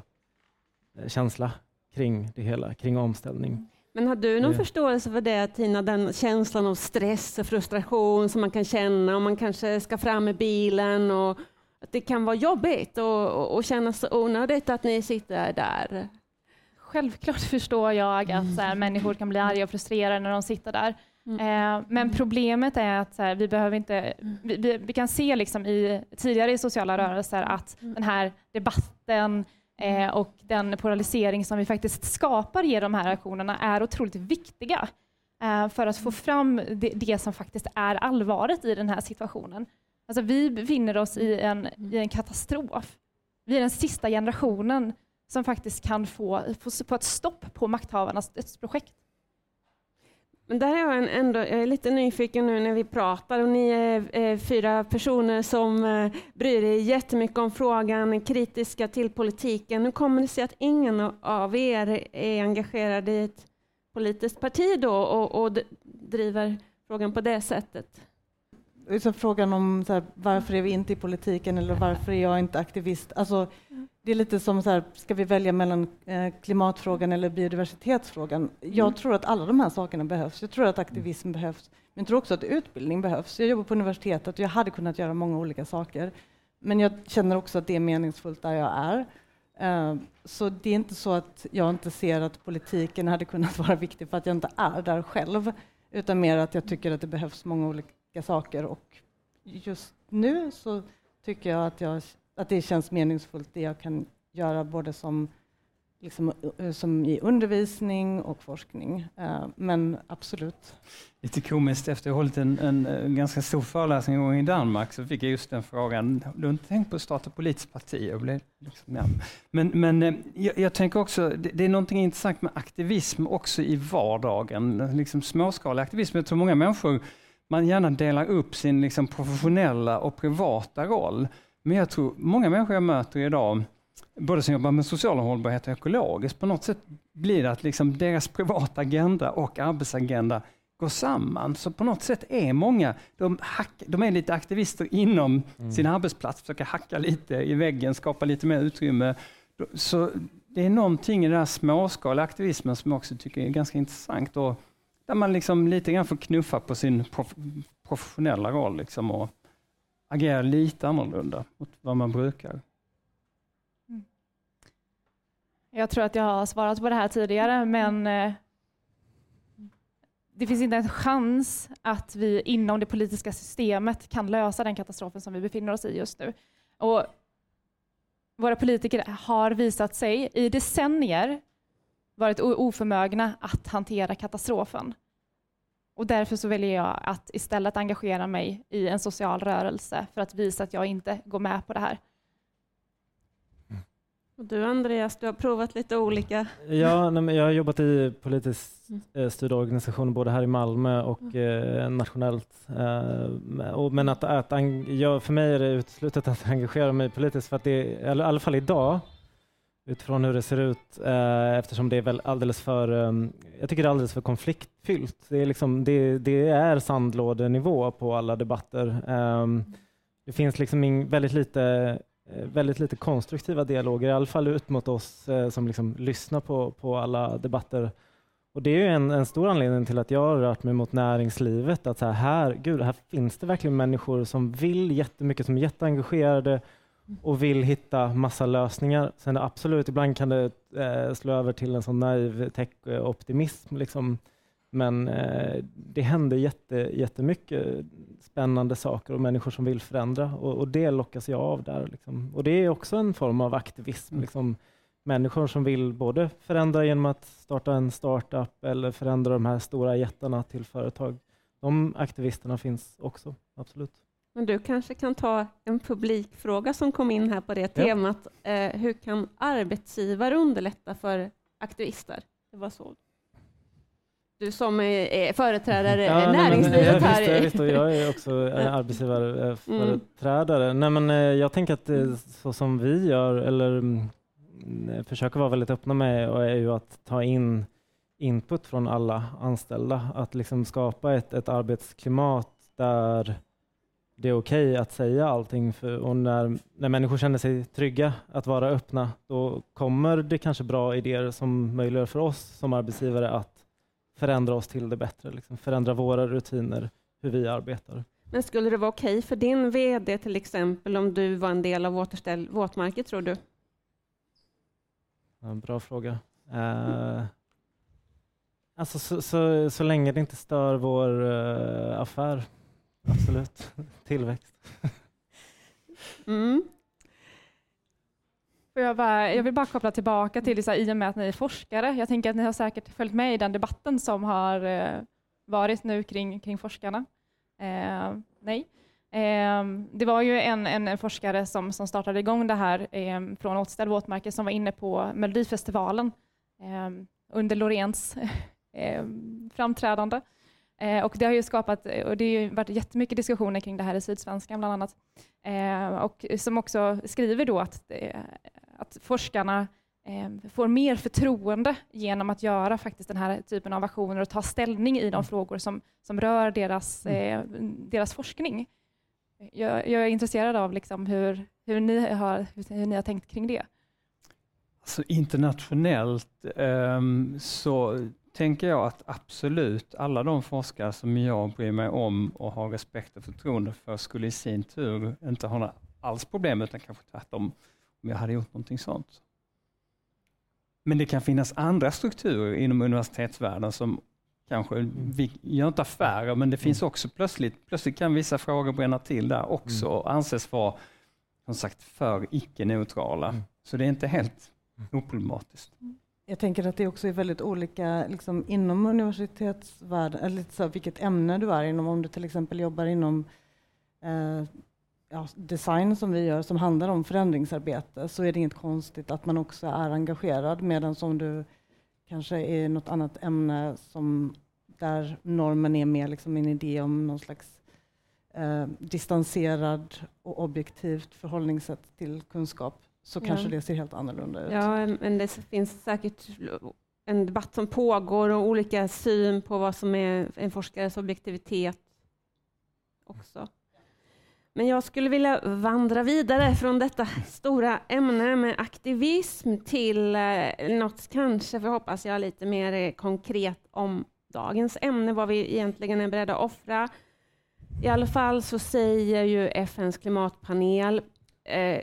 eh, känsla kring det hela, kring omställning. Men har du någon ja. förståelse för det Tina, den känslan av stress och frustration som man kan känna om man kanske ska fram med bilen och att det kan vara jobbigt och, och, och kännas så onödigt att ni sitter där? Självklart (laughs) förstår jag att så här, människor kan bli arga och frustrerade när de sitter där. Mm. Eh, men problemet är att här, vi behöver inte, vi, vi, vi, kan se liksom i, tidigare i sociala rörelser att den här debatten Eh, och den polarisering som vi faktiskt skapar genom de här aktionerna är otroligt viktiga eh, för att få fram det, det, som faktiskt är allvaret i den här situationen. Alltså, vi befinner oss i en, i en katastrof. Vi är den sista generationen som faktiskt kan få, få, få ett stopp på makthavarnas dödsprojekt. Men där är jag, ändå, jag är lite nyfiken nu när vi pratar och ni är eh, fyra personer som eh, bryr er jättemycket om frågan, kritiska till politiken. Hur kommer det sig att ingen av er är engagerad i ett politiskt parti då och, och driver frågan på det sättet? Så frågan om här, varför är vi inte i politiken eller varför är jag inte aktivist? Alltså, det är lite som så här, ska vi välja mellan eh, klimatfrågan eller biodiversitetsfrågan? Jag mm. tror att alla de här sakerna behövs. Jag tror att aktivism behövs, men jag tror också att utbildning behövs. Jag jobbar på universitetet och jag hade kunnat göra många olika saker. Men jag känner också att det är meningsfullt där jag är. Uh, så det är inte så att jag inte ser att politiken hade kunnat (laughs) vara viktig för att jag inte är där själv, utan mer att jag tycker att det behövs många olika saker och just nu så tycker jag att jag att det känns meningsfullt det jag kan göra både som, liksom, eh, som i undervisning och forskning. Eh, men absolut. Lite komiskt, efter att ha hållit en, en, en, ganska stor föreläsning en gång i Danmark så fick jag just den frågan. Du har inte tänkt på att starta politiskt parti? Jag blev liksom, ja. Men, men jag, jag, tänker också, det, det, är någonting intressant med aktivism också i vardagen. Liksom småskalig aktivism. Jag tror många människor man gärna delar upp sin liksom professionella och privata roll. Men jag tror många människor jag möter idag både som jobbar med social hållbarhet och ekologiskt, på något sätt blir det att liksom deras privata agenda och arbetsagenda går samman. Så på något sätt är många, de, hack, de är lite aktivister inom mm. sin arbetsplats, försöker hacka lite i väggen, skapa lite mer utrymme. Så det är någonting i den här småskaliga aktivismen som jag också tycker är ganska intressant. Och där man liksom lite grann får knuffa på sin prof professionella roll liksom och agera lite annorlunda mot vad man brukar. Mm. Jag tror att jag har svarat på det här tidigare, men eh, det finns inte en chans att vi inom det politiska systemet kan lösa den katastrofen som vi befinner oss i just nu. Och våra politiker har visat sig i decennier varit oförmögna att hantera katastrofen. Och därför så väljer jag att istället engagera mig i en social rörelse för att visa att jag inte går med på det här. Och du Andreas, du har provat lite olika. Ja, nej, jag har jobbat i politiskt mm. eh, styrda organisationer både här i Malmö och mm. eh, nationellt. Eh, och, men att, att jag, för mig är det uteslutet att engagera mig politiskt för att det, i alla fall idag, utifrån hur det ser ut, eh, eftersom det är väl alldeles för, um, jag tycker det är alldeles för konfliktfyllt. Det är, liksom, det, det är sandlådenivå på alla debatter. Um, det finns liksom in, väldigt lite eh, väldigt lite konstruktiva dialoger, i alla fall ut mot oss eh, som liksom lyssnar på, på alla debatter. Och Det är en, en, stor anledning till att jag har rört mig mot näringslivet. Att så här, här, gud, här finns det verkligen människor som vill jättemycket, som är jätteengagerade och vill hitta massa lösningar. Sen absolut, ibland kan det eh, slå över till en sån naiv tech-optimism. Liksom. Men eh, det händer jätte, jättemycket spännande saker och människor som vill förändra och, och det lockas jag av där. Liksom. Och det är också en form av aktivism. Mm. Liksom. Människor som vill både förändra genom att starta en startup eller förändra de här stora jättarna till företag. De aktivisterna finns också, absolut. Men du kanske kan ta en publikfråga som kom in här på det ja. temat. Eh, hur kan arbetsgivare underlätta för aktivister? Det var så du som är företrädare ja, näringslivet nej, här. Visst, visst, jag är också (laughs) arbetsgivarföreträdare. Mm. Nej, men eh, jag tänker att eh, så som vi gör, eller mm, försöker vara väldigt öppna med, är ju att ta in input från alla anställda. Att liksom skapa ett, ett arbetsklimat där det är okej okay att säga allting. För, och när, när människor känner sig trygga att vara öppna, då kommer det kanske bra idéer som möjliggör för oss som arbetsgivare att förändra oss till det bättre, liksom förändra våra rutiner, hur vi arbetar. Men skulle det vara okej okay för din VD till exempel om du var en del av Återställ våtmarker, tror du? Ja, bra fråga. Uh, alltså så, så, så, länge det inte stör vår uh, affär, absolut. (laughs) Tillväxt. Mm. Jag, bara, jag, vill bara koppla tillbaka till det, i och med att ni är forskare. Jag tänker att ni har säkert följt med i den debatten som har eh, varit nu kring, kring forskarna. Eh, nej. Eh, det var ju en, en, forskare som, som startade igång det här eh, från Återställ våtmarker som var inne på Melodifestivalen eh, under Loreens (laughs) eh, framträdande. Eh, och det har ju skapat, och det har varit jättemycket diskussioner kring det här i Sydsvenskan bland annat. Eh, och som också skriver då att, eh, att forskarna eh, får mer förtroende genom att göra faktiskt den här typen av aktioner och ta ställning i de mm. frågor som, som rör deras, mm. eh, deras forskning. Jag, jag, är intresserad av liksom hur, hur, ni har, hur ni har tänkt kring det. Alltså internationellt um, så tänker jag att absolut alla de forskare som jag bryr mig om och har respekt och förtroende för skulle i sin tur inte ha alls problem utan kanske tvärtom om jag hade gjort någonting sånt. Men det kan finnas andra strukturer inom universitetsvärlden som kanske, vi gör inte affärer, men det finns också plötsligt, plötsligt kan vissa frågor bränna till där också och anses vara som sagt för icke-neutrala. Mm. Så det är inte helt oproblematiskt. Jag tänker att det också är väldigt olika liksom, inom universitetsvärlden, eller så, vilket ämne du är inom. Om du till exempel jobbar inom eh, ja, design som vi gör, som handlar om förändringsarbete, så är det inget konstigt att man också är engagerad, medan som du kanske är något annat ämne som där normen är mer liksom en idé om någon slags eh, distanserad och objektivt förhållningssätt till kunskap, så Ja. kanske det ser helt annorlunda ut. Ja, men det finns säkert en debatt som pågår och olika syn på vad som är en forskares objektivitet också. Men jag skulle vilja vandra vidare från detta stora ämne med aktivism till eh, något kanske, för hoppas jag, lite mer konkret om dagens ämne, vad vi egentligen är beredda att offra. I alla fall så säger ju FNs klimatpanel eh,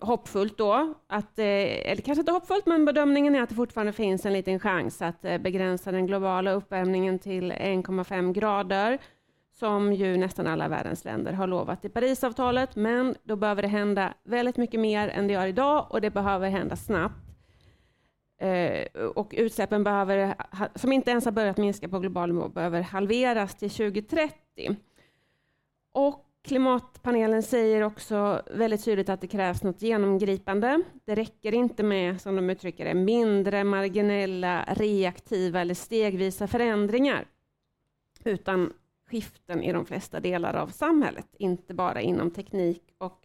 hoppfullt då, att, eh, eller kanske inte hoppfullt, men bedömningen är att det fortfarande finns en liten chans att eh, begränsa den globala uppvärmningen till 1,5 grader, som ju nästan alla världens länder har lovat i Parisavtalet, men då behöver det hända väldigt mycket mer än det gör idag och det behöver hända snabbt. Eh, och utsläppen behöver, som inte ens har börjat minska på global nivå, behöver halveras till 2030. Och Klimatpanelen säger också väldigt tydligt att det krävs något genomgripande. Det räcker inte med, som de uttrycker det, mindre marginella, reaktiva eller stegvisa förändringar, utan skiften i de flesta delar av samhället, inte bara inom teknik och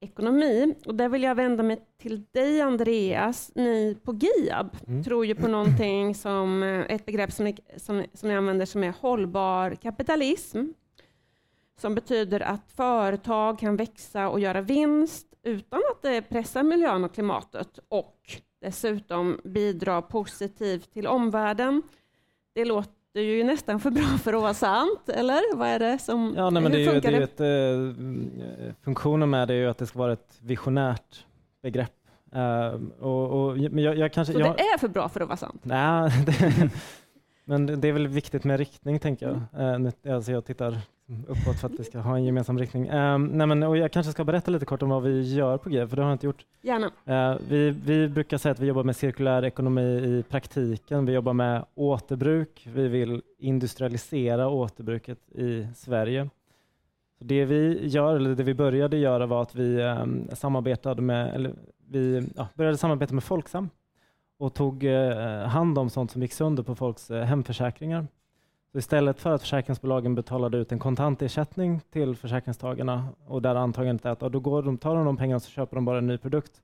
ekonomi. Och där vill jag vända mig till dig, Andreas. Ni på GIAB Mm. tror ju på någonting som eh, ett begrepp som ni, som, som ni använder som är hållbar kapitalism som betyder att företag kan växa och göra vinst utan att det pressar miljön och klimatet och dessutom bidra positivt till omvärlden. Det låter ju nästan för bra för att vara sant, eller? Vad är det som... Ja, nej, men hur det är ju, det funkar är ett, eh, funktionen med det är ju att det ska vara ett visionärt begrepp. Eh, och, och, men jag, jag kanske, Så jag, det är för bra för att vara sant? nej, (laughs) det, (laughs) men det är väl viktigt med riktning, tänker jag. Nu- alltså jag tittar uppåt för att vi ska ha en gemensam riktning. Eh, nej, men, och jag kanske ska berätta lite kort om vad vi gör på G, för det har jag inte gjort. Gärna. Eh, vi, vi brukar säga att vi jobbar med cirkulär ekonomi i praktiken. Vi jobbar med återbruk. Vi vill industrialisera återbruket i Sverige. Så det vi gör, eller det vi började göra var att vi eh, samarbetade med, eller vi ja, började samarbeta med Folksam och tog eh, hand om sånt som gick sönder på folks eh, hemförsäkringar. Så istället för att försäkringsbolagen betalade ut en kontantersättning till försäkringstagarna och där antagandet är att ja, då går de, tar de de pengarna så köper de bara en ny produkt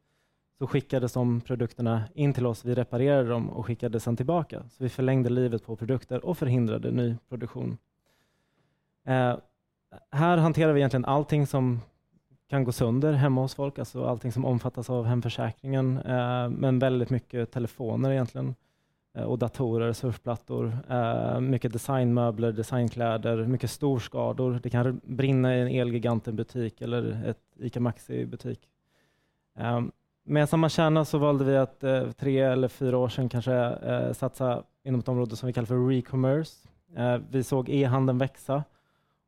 så skickades de produkterna in till oss, vi reparerade dem och skickade sen tillbaka. Så vi förlängde livet på produkter och förhindrade ny produktion. Eh, här hanterar vi egentligen allting som kan gå sönder hemma hos folk, alltså allting som omfattas av hemförsäkringen, eh, men väldigt mycket telefoner egentligen eh, Eh, och datorer, surfplattor, eh, mycket designmöbler, designkläder, mycket storskador. Det kan brinna i en Elgiganten-butik eller ett ICA Maxi-butik. Eh, med samma kärna så valde vi att tre eller fyra år sedan kanske satsa inom ett område som vi kallar för re-commerce. Vi såg e-handeln växa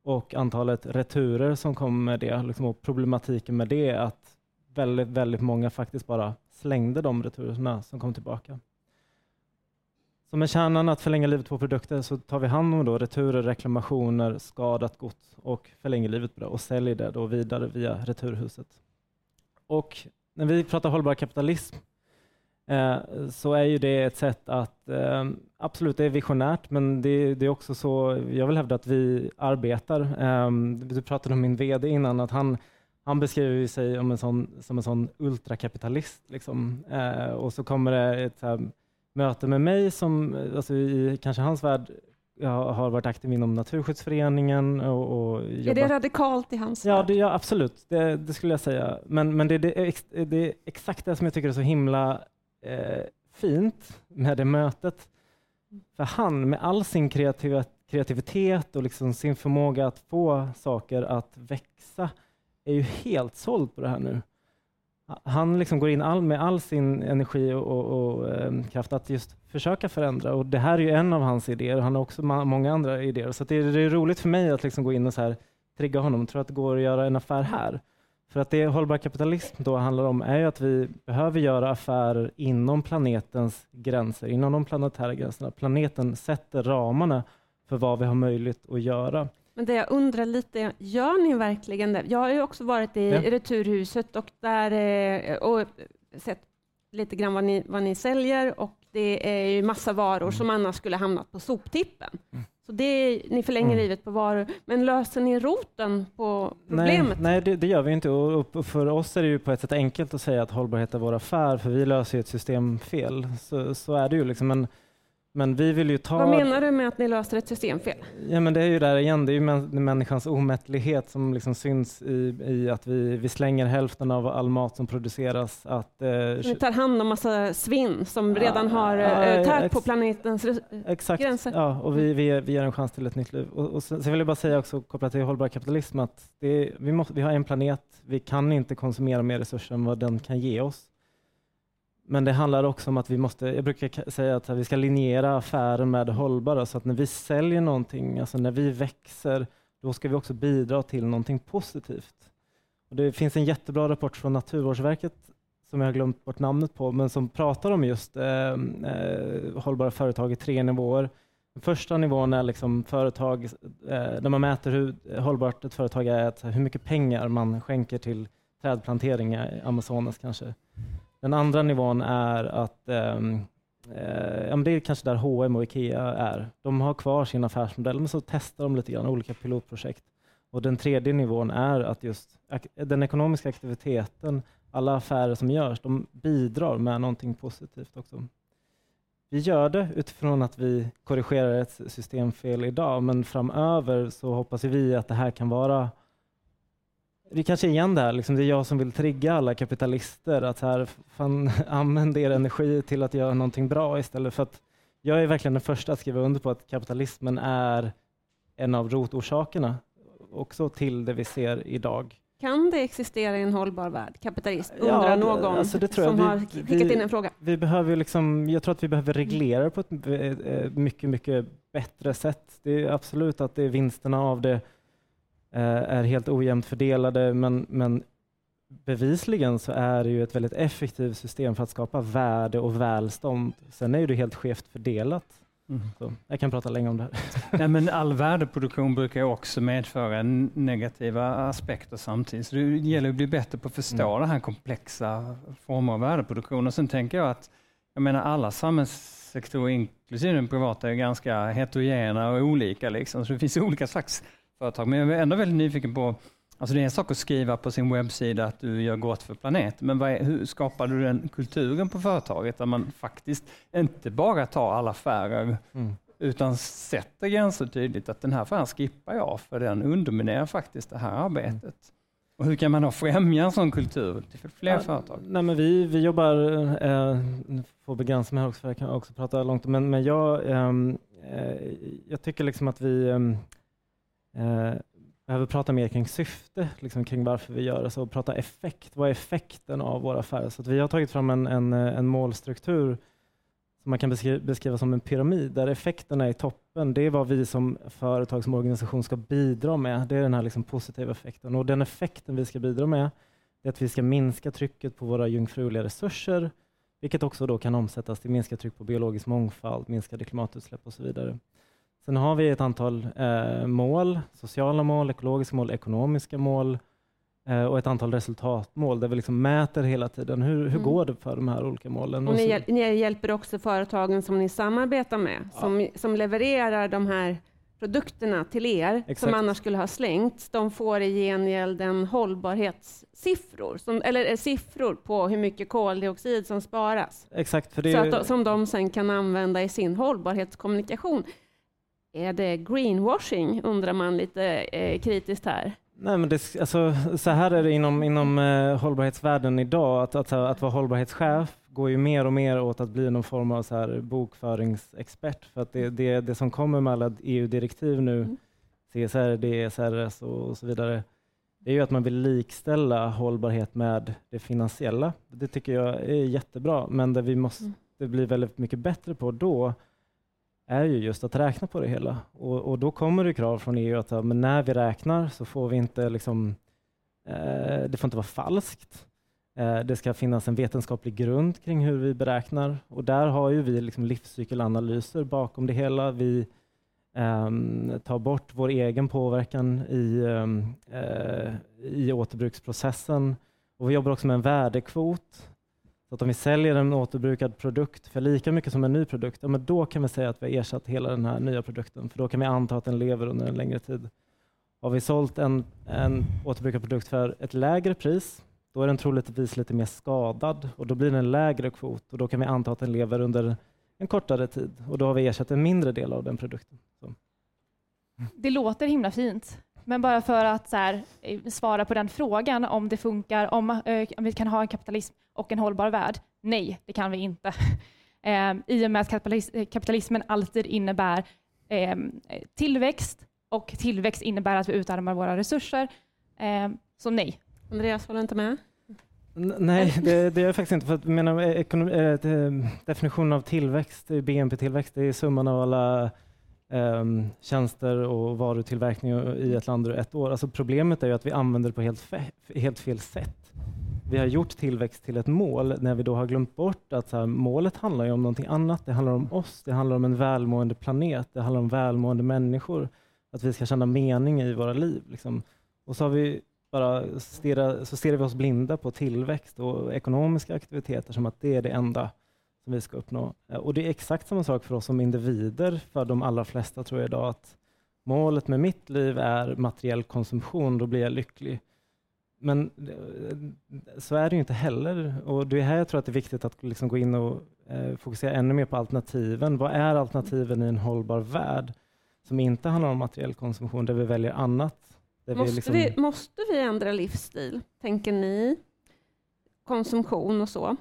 och antalet returer som kom med det liksom, och problematiken med det är att väldigt, väldigt många faktiskt bara slängde de returerna som kom tillbaka. Så med kärnan att förlänga livet på produkter så tar vi hand om då returer, reklamationer, skadat gods och förlänger livet på det och säljer det då vidare via Returhuset. Och när vi pratar hållbar kapitalism eh, så är ju det ett sätt att, eh, absolut det är visionärt, men det, det är också så, jag vill hävda att vi arbetar. Eh, du pratade om min VD innan, att han, han beskriver sig om en sån, som en sån ultrakapitalist. Liksom. Eh, och så kommer det ett så här, möte med mig som, alltså i kanske hans värld, jag har varit aktiv inom Naturskyddsföreningen och, och Är jobbat det radikalt i hans Ja, det, ja absolut. Det, det skulle jag säga. Men, men det, det, är det är exakt det som jag tycker är så himla eh, fint med det mötet. För han, med all sin kreativitet och liksom sin förmåga att få saker att växa, är ju helt såld på det här nu. Han liksom går in all, med all sin energi och, och, och eh, kraft att just försöka förändra. Och Det här är ju en av hans idéer. Han har också ma- många andra idéer. Så att det, är, det är roligt för mig att liksom gå in och så här, trigga honom. Tror att det går att göra en affär här. För att det hållbar kapitalism då handlar om är ju att vi behöver göra affärer inom planetens gränser, inom de planetära gränserna. Planeten sätter ramarna för vad vi har möjlighet att göra. Men det jag undrar lite, gör ni verkligen det? Jag har ju också varit i Ja. Returhuset och, där, eh, och sett lite grann vad ni, vad ni säljer och det är ju massa varor Mm. som annars skulle hamnat på soptippen. Mm. Så det, ni förlänger Mm. livet på varor, men löser ni roten på problemet? Nej, nej det, det gör vi inte. Och för oss är det ju på ett sätt enkelt att säga att hållbarhet är vår affär, för vi löser ju ett systemfel. Så, så är det ju. Liksom. Men, men vi vill ju ta... Vad menar du med att ni löser ett systemfel? Ja, men det är ju där igen, det är ju män, människans omättlighet som liksom syns i, i att vi, vi slänger hälften av all mat som produceras. Att, eh, Ni tar hand om massa svinn som Ja, redan har ja, äh, tärt på planetens Exakt, gränser. ja, och vi, vi, vi ger en chans till ett nytt liv. Och, och sen, sen vill jag bara säga också kopplat till hållbar kapitalism att det, vi, måste, vi har en planet, vi kan inte konsumera mer resurser än vad den kan ge oss. Men det handlar också om att vi måste, jag brukar säga att vi ska linjera affären med det hållbara så att när vi säljer någonting, alltså när vi växer, då ska vi också bidra till någonting positivt. Och det finns en jättebra rapport från Naturvårdsverket som jag har glömt bort namnet på, men som pratar om just eh, eh, hållbara företag i tre nivåer. Den första nivån är liksom företag, eh, där man mäter hur hållbart ett företag är, att hur mycket pengar man skänker till trädplantering i Amazonas kanske. Den andra nivån är att ehm, eh, det är kanske där H&M och Ikea är. De har kvar sin affärsmodell, men så testar de lite grann olika pilotprojekt. Och den tredje nivån är att just ak- den ekonomiska aktiviteten, alla affärer som görs, de bidrar med någonting positivt också. Vi gör det utifrån att vi korrigerar ett systemfel idag, men framöver så hoppas vi att det här kan vara det kanske är igen det här, liksom det är jag som vill trigga alla kapitalister att här, fan, (laughs) använd er energi till att göra någonting bra istället för att jag är verkligen den första att skriva under på att kapitalismen är en av rotorsakerna också till det vi ser idag. Kan det existera i en hållbar värld? Kapitalism? Ja, Undrar det- någon alltså som Vi- har vi- skickat in en fråga. Vi behöver liksom, jag tror att vi behöver reglera på ett eh, mycket, mycket bättre sätt. Det är absolut att det är vinsterna av det eh, är helt ojämnt fördelade, men, men bevisligen så är det ju ett väldigt effektivt system för att skapa värde och välstånd. Sen är ju det helt skevt fördelat. Mm. Så jag kan prata länge om det här. (laughs) Nej, men all värdeproduktion brukar också medföra negativa aspekter samtidigt. Så det gäller att bli bättre på att förstå Mm. den här komplexa former av värdeproduktion. Och sen tänker jag att jag menar alla samhällssektorer, inklusive den privata, är ganska heterogena och olika. Liksom. Så det finns olika slags företag. Men jag är ändå väldigt nyfiken på Alltså det är en sak att skriva på sin webbsida att du gör gott för planeten, men är, hur skapar du den kulturen på företaget där man faktiskt inte bara tar alla affärer Mm. utan sätter gränser tydligt att den här affären skippar jag för den underminerar faktiskt det här arbetet. Och hur kan man då främja en sån kultur till fler Ja, företag? Nej, men vi, vi jobbar, eh, får begränsa mig här också för jag kan också prata långt, men, men jag, ehm, eh, jag tycker liksom att vi ehm, eh, behöver prata mer kring syfte, liksom kring varför vi gör det, så prata effekt. Vad är effekten av våra affärer? Så att vi har tagit fram en, en, en målstruktur som man kan beskriva, beskriva som en pyramid, där effekterna i toppen, det är vad vi som företag, som organisation ska bidra med. Det är den här liksom positiva effekten. Och den effekten vi ska bidra med, är att vi ska minska trycket på våra jungfruliga resurser, vilket också då kan omsättas till minskat tryck på biologisk mångfald, minskade klimatutsläpp och så vidare. Sen har vi ett antal eh, mål, sociala mål, ekologiska mål, ekonomiska mål eh, och ett antal resultatmål där vi liksom mäter hela tiden hur, hur Mm. går det för de här olika målen. Och Och ni, så- ni hjälper också företagen som ni samarbetar med, som, som levererar de här produkterna till er, som Exakt. annars skulle ha slängts. De får i gengäld en hållbarhetssiffror, som, eller eh, siffror på hur mycket koldioxid som sparas. Exakt, för det Så att, som de sen kan använda i sin hållbarhetskommunikation. Är det greenwashing, undrar man lite eh, kritiskt här. Nej, men det, alltså, så här är det inom, inom eh, hållbarhetsvärlden idag. Att, att, att vara hållbarhetschef går ju mer och mer åt att bli någon form av så här bokföringsexpert. För att det, det, det som kommer med alla EU-direktiv nu, Mm. CSR, DSRS och, och så vidare, det är ju att man vill likställa hållbarhet med det finansiella. Det tycker jag är jättebra, men det vi måste Mm. bli väldigt mycket bättre på då är ju just att räkna på det hela. Och, och då kommer det krav från EU att ja, men när vi räknar så får vi inte liksom, eh, det får inte vara falskt. Eh, det ska finnas en vetenskaplig grund kring hur vi beräknar och där har ju vi liksom livscykelanalyser bakom det hela. Vi eh, tar bort vår egen påverkan i, ehm, eh, i återbruksprocessen och vi jobbar också med en värdekvot så att om vi säljer en återbrukad produkt för lika mycket som en ny produkt, ja, men då kan vi säga att vi har ersatt hela den här nya produkten, för då kan vi anta att den lever under en längre tid. Har vi sålt en, en återbrukad produkt för ett lägre pris, då är den troligtvis lite mer skadad och då blir det en lägre kvot och då kan vi anta att den lever under en kortare tid och då har vi ersatt en mindre del av den produkten. Så. Det låter himla fint, men bara för att så här, eh, svara på den frågan om det funkar, om, eh, om vi kan ha en kapitalism och en hållbar värld. Nej, det kan vi inte. (laughs) eh, I och med att kapitalis kapitalismen alltid innebär eh, tillväxt och tillväxt innebär att vi utarmar våra resurser. Eh, så nej. Andreas håller inte med? Nej, (laughs) det, det är faktiskt inte. För att, menar, ekonomi, äh, definitionen av tillväxt, BNP-tillväxt, det är summan av alla um, tjänster och varutillverkning i ett land under ett år. Alltså problemet är ju att vi använder det på helt, fe, helt fel sätt. Vi har gjort tillväxt till ett mål när vi då har glömt bort att här, målet handlar ju om någonting annat. Det handlar om oss, det handlar om en välmående planet, det handlar om välmående människor. Att vi ska känna mening i våra liv. Liksom. Och så har vi bara stirra, så stirrar vi oss blinda på tillväxt och ekonomiska aktiviteter som att det är det enda som vi ska uppnå. Eh, och det är exakt samma sak för oss som individer, för de allra flesta tror jag idag, att målet med mitt liv är materiell konsumtion, då blir jag lycklig. Men eh, så är det ju inte heller. Och det är här jag tror att det är viktigt att liksom gå in och eh, fokusera ännu mer på alternativen. Vad är alternativen i en hållbar värld som inte handlar om materiell konsumtion, där vi väljer annat Måste vi, liksom... vi, måste vi ändra livsstil, tänker ni? Konsumtion och så?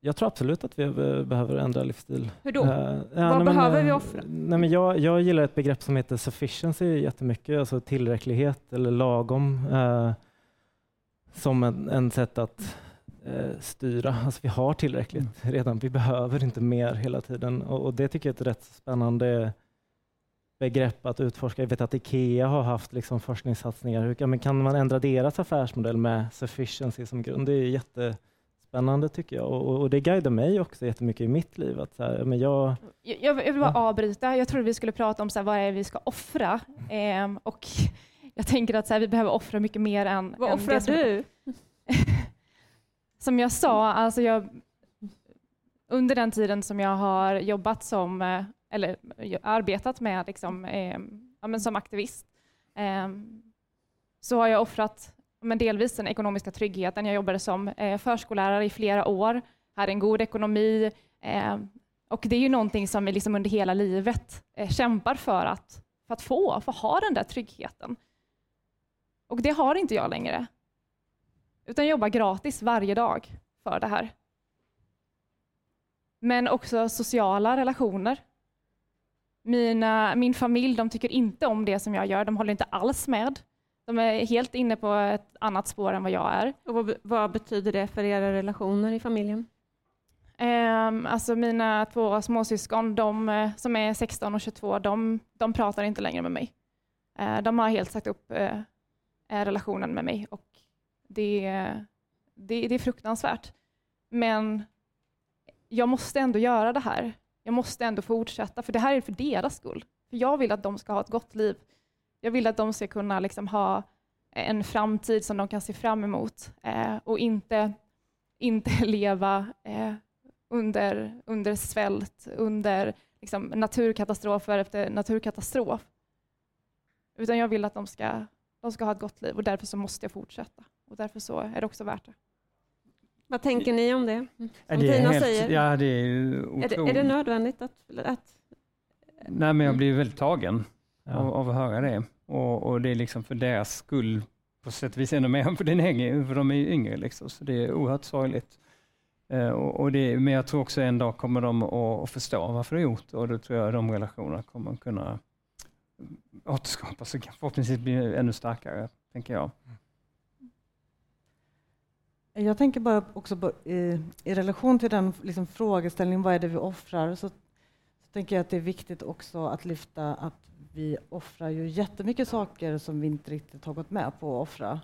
Jag tror absolut att vi behöver ändra livsstil. Hur då? Uh, ja, Vad nej, behöver men, vi offra? Nej, men jag, jag gillar ett begrepp som heter sufficiency jättemycket, alltså tillräcklighet eller lagom, uh, som en, en sätt att uh, styra. Alltså vi har tillräckligt mm. redan, vi behöver inte mer hela tiden och, och det tycker jag är ett rätt spännande begrepp att utforska. Jag vet att IKEA har haft liksom forskningssatsningar. Hur, men kan man ändra deras affärsmodell med sufficiency som grund? Det är jättespännande tycker jag och, och det guidar mig också jättemycket i mitt liv. Att så här, men jag, jag, jag vill bara ja. avbryta. Jag trodde vi skulle prata om så här, vad är vi ska offra. Eh, och jag tänker att så här, vi behöver offra mycket mer än... Vad än offrar som, du? (laughs) som jag sa, alltså jag, under den tiden som jag har jobbat som eh, eller arbetat med liksom, eh, ja, som aktivist, eh, så har jag offrat men delvis den ekonomiska tryggheten. Jag jobbade som eh, förskollärare i flera år, hade en god ekonomi eh, och det är ju någonting som vi liksom under hela livet eh, kämpar för att, för att få, för att ha den där tryggheten. Och det har inte jag längre. Utan jag jobbar gratis varje dag för det här. Men också sociala relationer mina, min familj de tycker inte om det som jag gör, de håller inte alls med. De är helt inne på ett annat spår än vad jag är. Och vad, vad betyder det för era relationer i familjen? Um, alltså mina två småsyskon, de eh, som är 16 och 22, de, de pratar inte längre med mig. Uh, de har helt sagt upp uh, relationen med mig och det, det, det är fruktansvärt. Men jag måste ändå göra det här jag måste ändå fortsätta, för det här är för deras skull. För jag vill att de ska ha ett gott liv. Jag vill att de ska kunna liksom ha en framtid som de kan se fram emot eh, och inte, inte (laughs) leva eh, under, under svält, under liksom, naturkatastrofer efter naturkatastrof. Utan jag vill att de ska, de ska ha ett gott liv och därför så måste jag fortsätta. Och därför så är det också värt det. Vad tänker ni om det? Som det Tina helt, säger. Ja, det är, är, det, är det nödvändigt att, att... Nej, men jag blir väldigt tagen ja. av, av, att höra det. Och, och, det är liksom för deras skull på sätt och vis ännu mer än för din egen, för de är yngre. Liksom, så det är oerhört sorgligt. Uh, och, och det, men jag tror också en dag kommer de att, att förstå varför det är gjort och då tror jag de relationerna kommer kunna återskapas och förhoppningsvis bli ännu starkare, tänker jag. Jag tänker bara också på, i, i, relation till den liksom, frågeställningen, vad är det vi offrar? Så, så tänker jag att det är viktigt också att lyfta att vi offrar ju jättemycket saker som vi inte riktigt har gått med på att offra.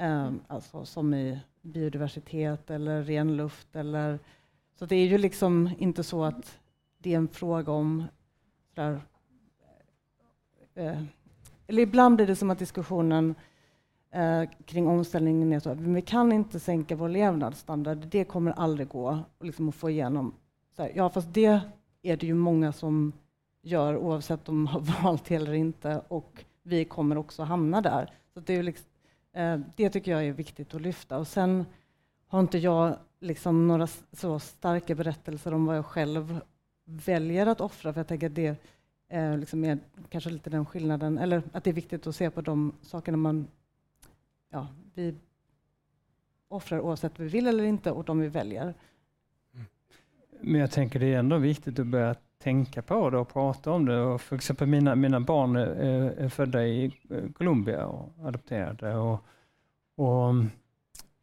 Um, alltså som i biodiversitet eller ren luft. Eller, så det är ju liksom inte så att det är en fråga om sådär, uh, eller ibland blir det som att diskussionen eh, kring omställningen är så att vi kan inte sänka vår levnadsstandard. Det kommer aldrig gå liksom, att få igenom. Här, ja, fast det är det ju många som gör oavsett om de har (laughs) valt det eller inte och vi kommer också hamna där. Så det, är liksom, eh, det tycker jag är viktigt att lyfta. Och sen har inte jag liksom några så starka berättelser om vad jag själv väljer att offra, för jag tänker att det eh, liksom är kanske lite den skillnaden, eller att det är viktigt att se på de sakerna man ja, vi offrar oavsett om vi vill eller inte och de vi väljer. Mm. Men jag tänker det är ändå viktigt att börja tänka på det och prata om det. Och för exempel mina, mina barn är, är födda i eh, Colombia och adopterade. Och, och mm,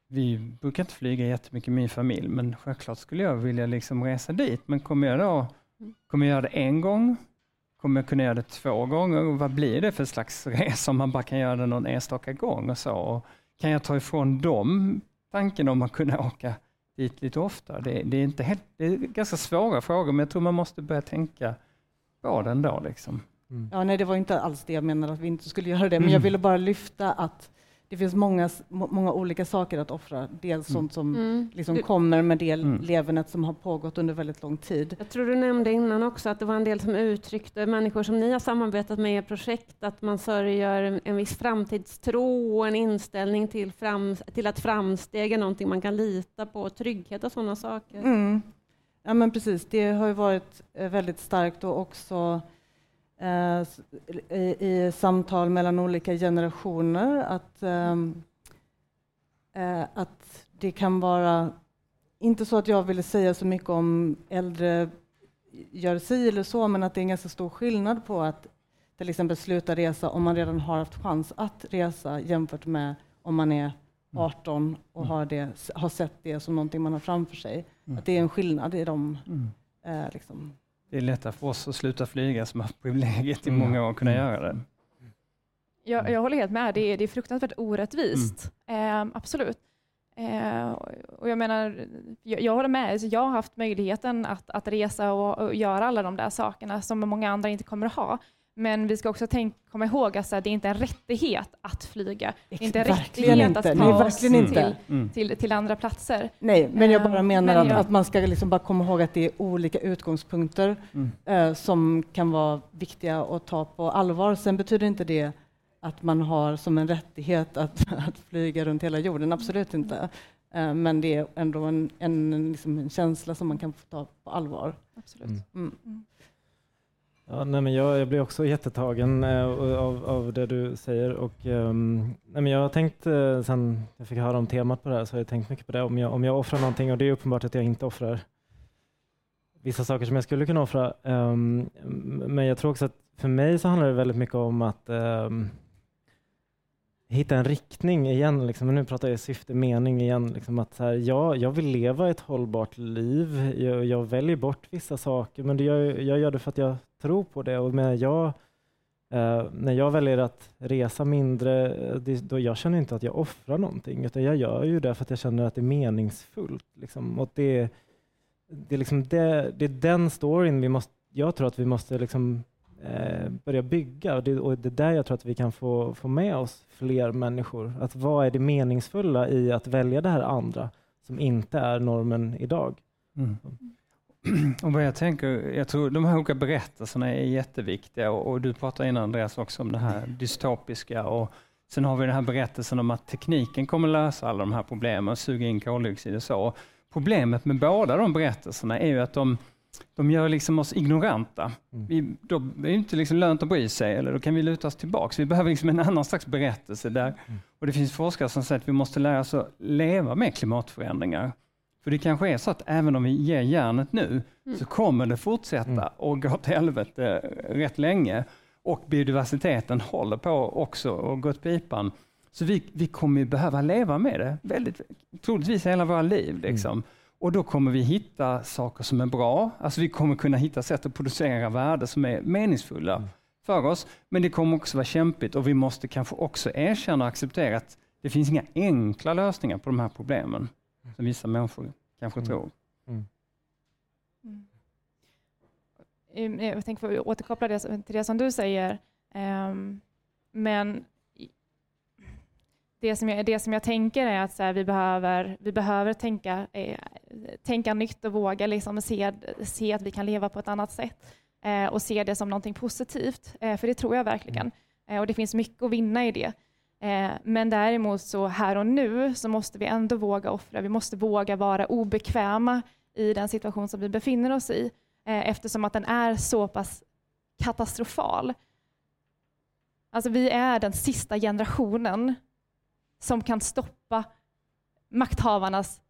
vi brukar inte flyga jättemycket i min familj, men självklart skulle jag vilja liksom resa dit. Men kommer jag då kommer jag göra det en gång? Kommer jag kunna göra det två gånger? Och vad blir det för slags (laughs) resa om man bara kan göra det någon enstaka gång? Och så? Och kan jag ta ifrån dem tanken om att kunna åka dit lite oftare? Det, det, är inte helt, det är ganska svåra frågor, men jag tror man måste börja tänka på det ändå. Liksom. Mm. Ja, nej, det var inte alls det jag menade att vi inte skulle göra det, men jag mm. ville bara lyfta att det finns många, många olika saker att offra. Dels mm. sånt som mm. liksom kommer med det mm. levernet som har pågått under väldigt lång tid. Jag tror du nämnde innan också att det var en del som uttryckte, människor som ni har samarbetat med i projekt, att man sörjer en viss framtidstro och en inställning till, fram, till att framsteg är någonting man kan lita på, trygghet och sådana saker. Mm. Ja men precis, det har ju varit eh, väldigt starkt och också i, i, samtal mellan olika generationer att, ehm, eh, att det kan vara, inte så att jag ville säga så mycket om äldre gör si eller så, men att det är en ganska stor skillnad på att till exempel sluta resa om man redan har haft chans att resa jämfört med om man är 18 mm. och har, det, har sett det som någonting man har framför sig. Mm. Att det är en skillnad i de mm. eh, liksom, det är lättare för oss att sluta flyga som har haft privilegiet i mm. många år att kunna mm. göra det. Jag, jag håller helt med. Det är, det är fruktansvärt orättvist. Mm. Eh, absolut. Eh, och jag menar, jag, jag håller med. jag har haft möjligheten att, att resa och, och, göra alla de där sakerna som många andra inte kommer att ha. Men vi ska också tänk, komma ihåg att det är inte en rättighet att flyga. Det är inte en rättighet inte. att ta Nej, oss till, mm. till, till, andra platser. Nej, men jag bara ehm, menar men, att, ja. att, man ska liksom bara komma ihåg att det är olika utgångspunkter mm. uh, som kan vara viktiga att ta på allvar. Sen betyder inte det att man har som en rättighet att, (laughs) att flyga runt hela jorden, absolut inte. Uh, men det är ändå en, en, liksom en, känsla som man kan få ta på allvar. Absolut. Mm. Ja, nej, men jag, jag blir också jättetagen eh, av, av det du säger. Och, um, nej, men jag har tänkt, eh, sen jag fick höra om temat på det här, så har jag tänkt mycket på det. Om jag, om jag offrar någonting, och det är uppenbart att jag inte offrar vissa saker som jag skulle kunna offra. Um, men jag tror också att för mig så handlar det väldigt mycket om att um, hitta en riktning igen. Liksom. Nu pratar jag syfte, mening igen. Liksom att så här, ja, jag vill leva ett hållbart liv. Jag, jag väljer bort vissa saker, men det gör, jag gör det för att jag tror på det. Och med jag, eh, när jag väljer att resa mindre, det, då jag känner inte att jag offrar någonting, utan jag gör ju det för att jag känner att det är meningsfullt. Liksom. Och det, det, är liksom det, det är den storyn vi måste, jag tror att vi måste liksom eh, börja bygga. Och det, och det är där jag tror att vi kan få, få med oss fler människor. Att vad är det meningsfulla i att välja det här andra som inte är normen idag? Mm. (clears throat) Och vad jag tänker, jag tror de här olika berättelserna är jätteviktiga och, och, du pratade innan Andreas också om det här dystopiska och sen har vi den här berättelsen om att tekniken kommer lösa alla de här problemen, suga in koldioxid och så. Problemet med båda de berättelserna är ju att de, de gör liksom oss ignoranta. Mm. Vi, då är det inte liksom lönt att bry sig, eller då kan vi luta oss tillbaka. Vi behöver liksom en annan slags berättelse där. Mm. Och Det finns forskare som säger att vi måste lära oss att leva med klimatförändringar. För det kanske är så att även om vi ger järnet nu, mm. så kommer det fortsätta mm. och gå till helvete rätt länge. Och biodiversiteten håller på också att gå åt pipan. Så vi, vi kommer behöva leva med det, väldigt, troligtvis hela våra liv. Liksom. Mm. Och då kommer vi hitta saker som är bra, alltså vi kommer kunna hitta sätt att producera värde som är meningsfulla mm. för oss. Men det kommer också vara kämpigt och vi måste kanske också erkänna och acceptera att det finns inga enkla lösningar på de här problemen som vissa människor kanske mm. tror. Mm. Mm. Jag tänker återkoppla det, till det som du säger. Um, men det som jag, det som jag tänker är att så här, vi behöver, vi behöver tänka, eh, tänka nytt och våga liksom se, se att vi kan leva på ett annat sätt eh, och se det som någonting positivt, eh, för det tror jag verkligen. Eh, och det finns mycket att vinna i det. Eh, men däremot så här och nu så måste vi ändå våga offra, vi måste våga vara obekväma i den situation som vi befinner oss i, eh, eftersom att den är så pass katastrofal. Alltså vi är den sista generationen som kan stoppa makthavarnas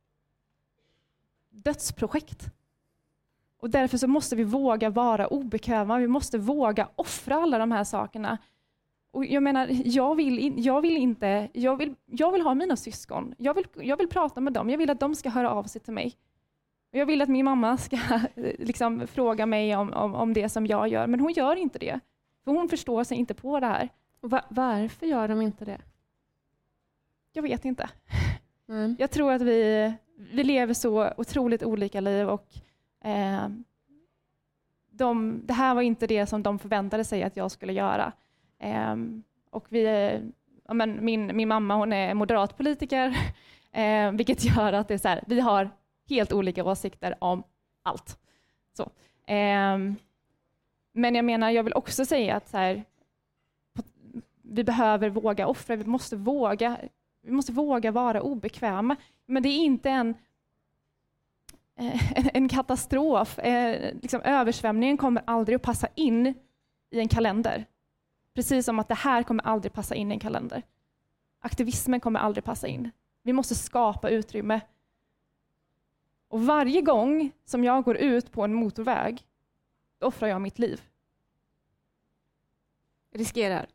dödsprojekt. Och därför så måste vi våga vara obekväma, vi måste våga offra alla de här sakerna. Och jag menar, jag vill, in, jag vill inte, jag vill, jag vill ha mina syskon, jag vill, jag vill prata med dem, jag vill att de ska höra av sig till mig. Jag vill att min mamma ska (laughs) liksom, fråga mig om, om, om det som jag gör, men hon gör inte det. För hon förstår sig inte på det här. Va varför gör de inte det? Jag vet inte. (laughs) Mm. Jag tror att vi, vi lever så otroligt olika liv och eh, de, det här var inte det som de förväntade sig att jag skulle göra. Ehm, och vi, ja, men min, min mamma hon är moderat politiker, (laughs) ehm, vilket gör att det är så här, vi har helt olika åsikter om allt. Så. Ehm, men jag menar, jag vill också säga att så här, vi behöver våga offra, vi måste våga, vi måste våga vara obekväma. Men det är inte en, eh, (laughs) en katastrof. Eh, liksom, översvämningen kommer aldrig att passa in i en kalender. Precis som att det här kommer aldrig passa in i en kalender. Aktivismen kommer aldrig passa in. Vi måste skapa utrymme. Och varje gång som jag går ut på en motorväg, då offrar jag mitt liv. Riskerar?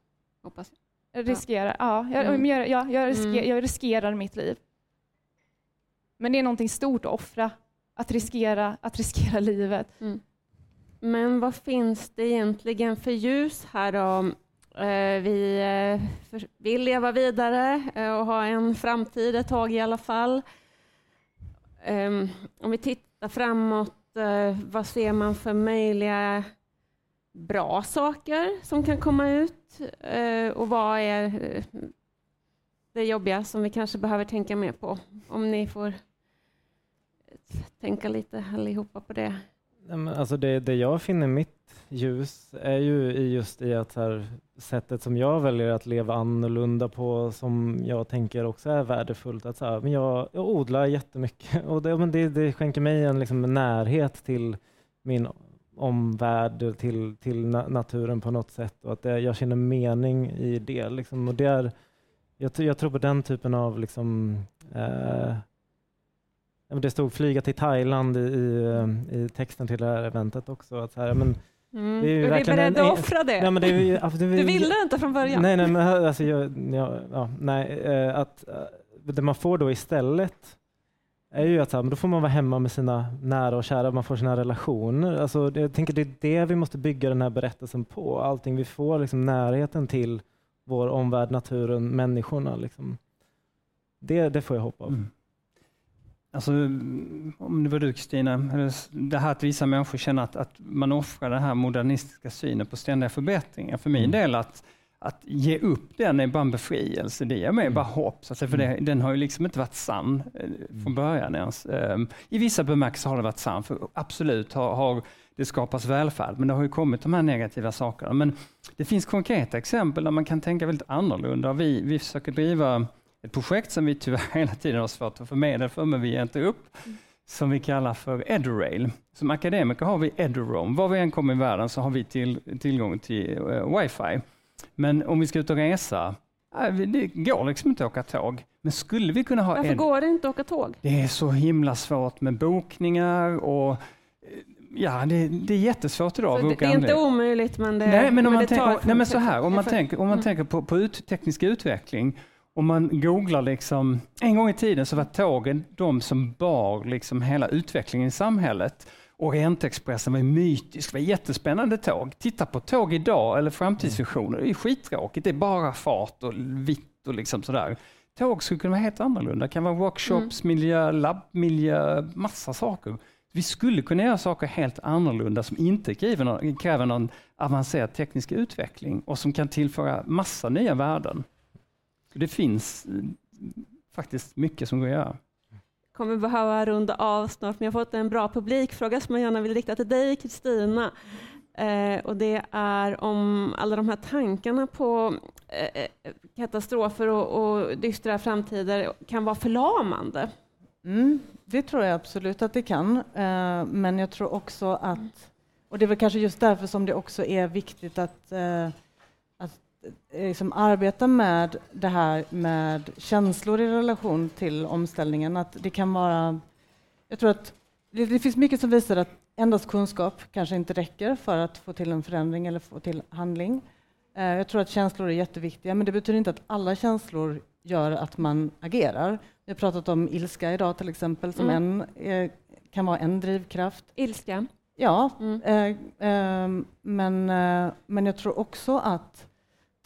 hoppas jag. Riskerar, ja. Jag, mm. jag, jag, jag, risker, mm. jag riskerar mitt liv. Men det är någonting stort att offra, att riskera, att riskera (laughs) livet. Mm. Men vad finns det egentligen för ljus här då? Eh, vi eh, vill leva vidare eh, och ha en framtid ett tag i alla fall. Ehm, om vi tittar framåt, vad ser man för möjliga bra saker som kan komma ut och vad är det jobbiga som vi kanske behöver tänka mer på? Om ni får tänka lite allihopa på det. Alltså det, det jag finner mitt ljus är ju just i att här, sättet som jag väljer att leva annorlunda på som jag tänker också är värdefullt. Att så här, men jag, jag odlar jättemycket (laughs) och det, men det, det skänker mig en liksom, närhet till min omvärld till, till naturen på något sätt och att det, jag känner mening i det. Liksom. Och det är, jag, jag tror på den typen av liksom, eh, det stod flyga till Thailand i, i, i, texten till det här eventet också. Att här, men, Mm. Det är, är vi beredda att offra det? Ja, men det, är, alltså, det du ville inte från början? Nej, nej, men alltså, jag, jag, ja, nej eh, att, eh, det man får då istället är ju att så här, då får man vara hemma med sina nära och kära, man får sina relationer. Alltså, jag tänker det är det vi måste bygga den här berättelsen på. Allting vi får, liksom, närheten till vår omvärld, naturen, människorna. Liksom. Det, det får jag hoppa av. Mm. Alltså, om det var du Kristina, det här att vissa människor känner att, att man offrar den här modernistiska synen på ständiga förbättringar. För min mm. del att att ge upp den är bara en befrielse. Det ger mig mm. bara hopp. Så att för det, mm. den har ju liksom inte varit sann eh, från mm. början ens. Um, I vissa bemärkelser har det varit sann, för absolut har, har det skapats välfärd, men det har ju kommit de här negativa sakerna. Men det finns konkreta exempel där man kan tänka väldigt annorlunda. Vi, vi försöker driva ett projekt som vi tyvärr (laughs) hela tiden har svårt att få medel för, men vi ger inte upp, som vi kallar för Edurail. Som akademiker har vi Eduroam. Var vi än kommer i världen så har vi till, tillgång till uh, wifi. Men om vi ska ut och resa, det går liksom inte att åka tåg. Men skulle vi kunna ha Varför en... går det inte att åka tåg? Det är så himla svårt med bokningar och Ja, det, det är jättesvårt idag. Det, det är inte omöjligt, men det, nej, men om men man, tänk, nej, men så här, om man, tänker, om man mm. tänker på, på ut, teknisk utveckling, om man googlar liksom, en gång i tiden så var tågen de som bar liksom hela utvecklingen i samhället. Orientexpressen var mytisk, det var jättespännande tåg. Titta på tåg idag eller framtidsvisioner, det är skittråkigt. Det är bara fart och vitt och liksom sådär. Tåg skulle kunna vara helt annorlunda. Det kan vara workshopsmiljö, mm. labbmiljö, massa saker. Vi skulle kunna göra saker helt annorlunda som inte kräver någon, kräver någon avancerad teknisk utveckling och som kan tillföra massa nya värden. Det finns eh, faktiskt mycket som går att göra. kommer behöva runda av snart, men jag har fått en bra publikfråga som jag gärna vill rikta till dig, Kristina. Eh, och det är om alla de här tankarna på eh, eh katastrofer och, och dystra framtider kan vara förlamande. Mm, det tror jag absolut att det kan. Eh, men jag tror också att, och det är väl kanske just därför som det också är viktigt att, att eh, liksom arbeta med det här med känslor i relation till omställningen. Att det kan vara, jag tror att det, det finns mycket som visar att endast kunskap kanske inte räcker för att få till en förändring eller få till handling. Eh, jag tror att känslor är jätteviktiga, men det betyder inte att alla känslor gör att man agerar. Vi har pratat om ilska idag till exempel, som mm. en, eh, kan vara en drivkraft. Ilska? Ja, mm. eh, eh, men, eh, men jag tror också att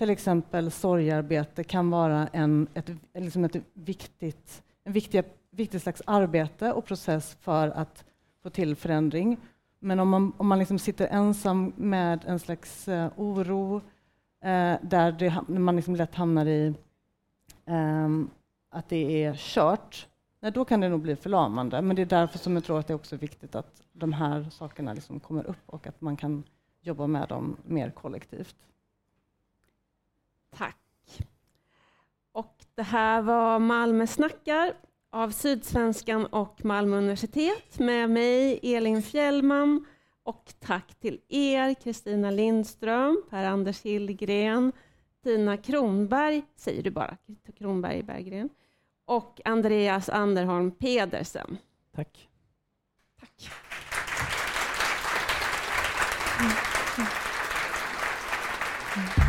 till exempel sorgarbete kan vara en, ett, liksom ett viktigt, en viktig, viktig slags arbete och process för att få till förändring. Men om man, om man liksom sitter ensam med en slags uh, oro uh, där det, man liksom lätt hamnar i um, att det är kört, nej, då kan det nog bli förlamande. Men det är därför som jag tror att det är också viktigt att de här sakerna liksom kommer upp och att man kan jobba med dem mer kollektivt. Tack. Och det här var Malmö snackar av Sydsvenskan och Malmö universitet med mig, Elin Fjällman. Och tack till er, Kristina Lindström, Per-Anders Hillgren, Tina Kronberg, säger du bara, Kronberg Berggren, och Andreas Anderholm Pedersen. Tack. Tack. Mm. Mm.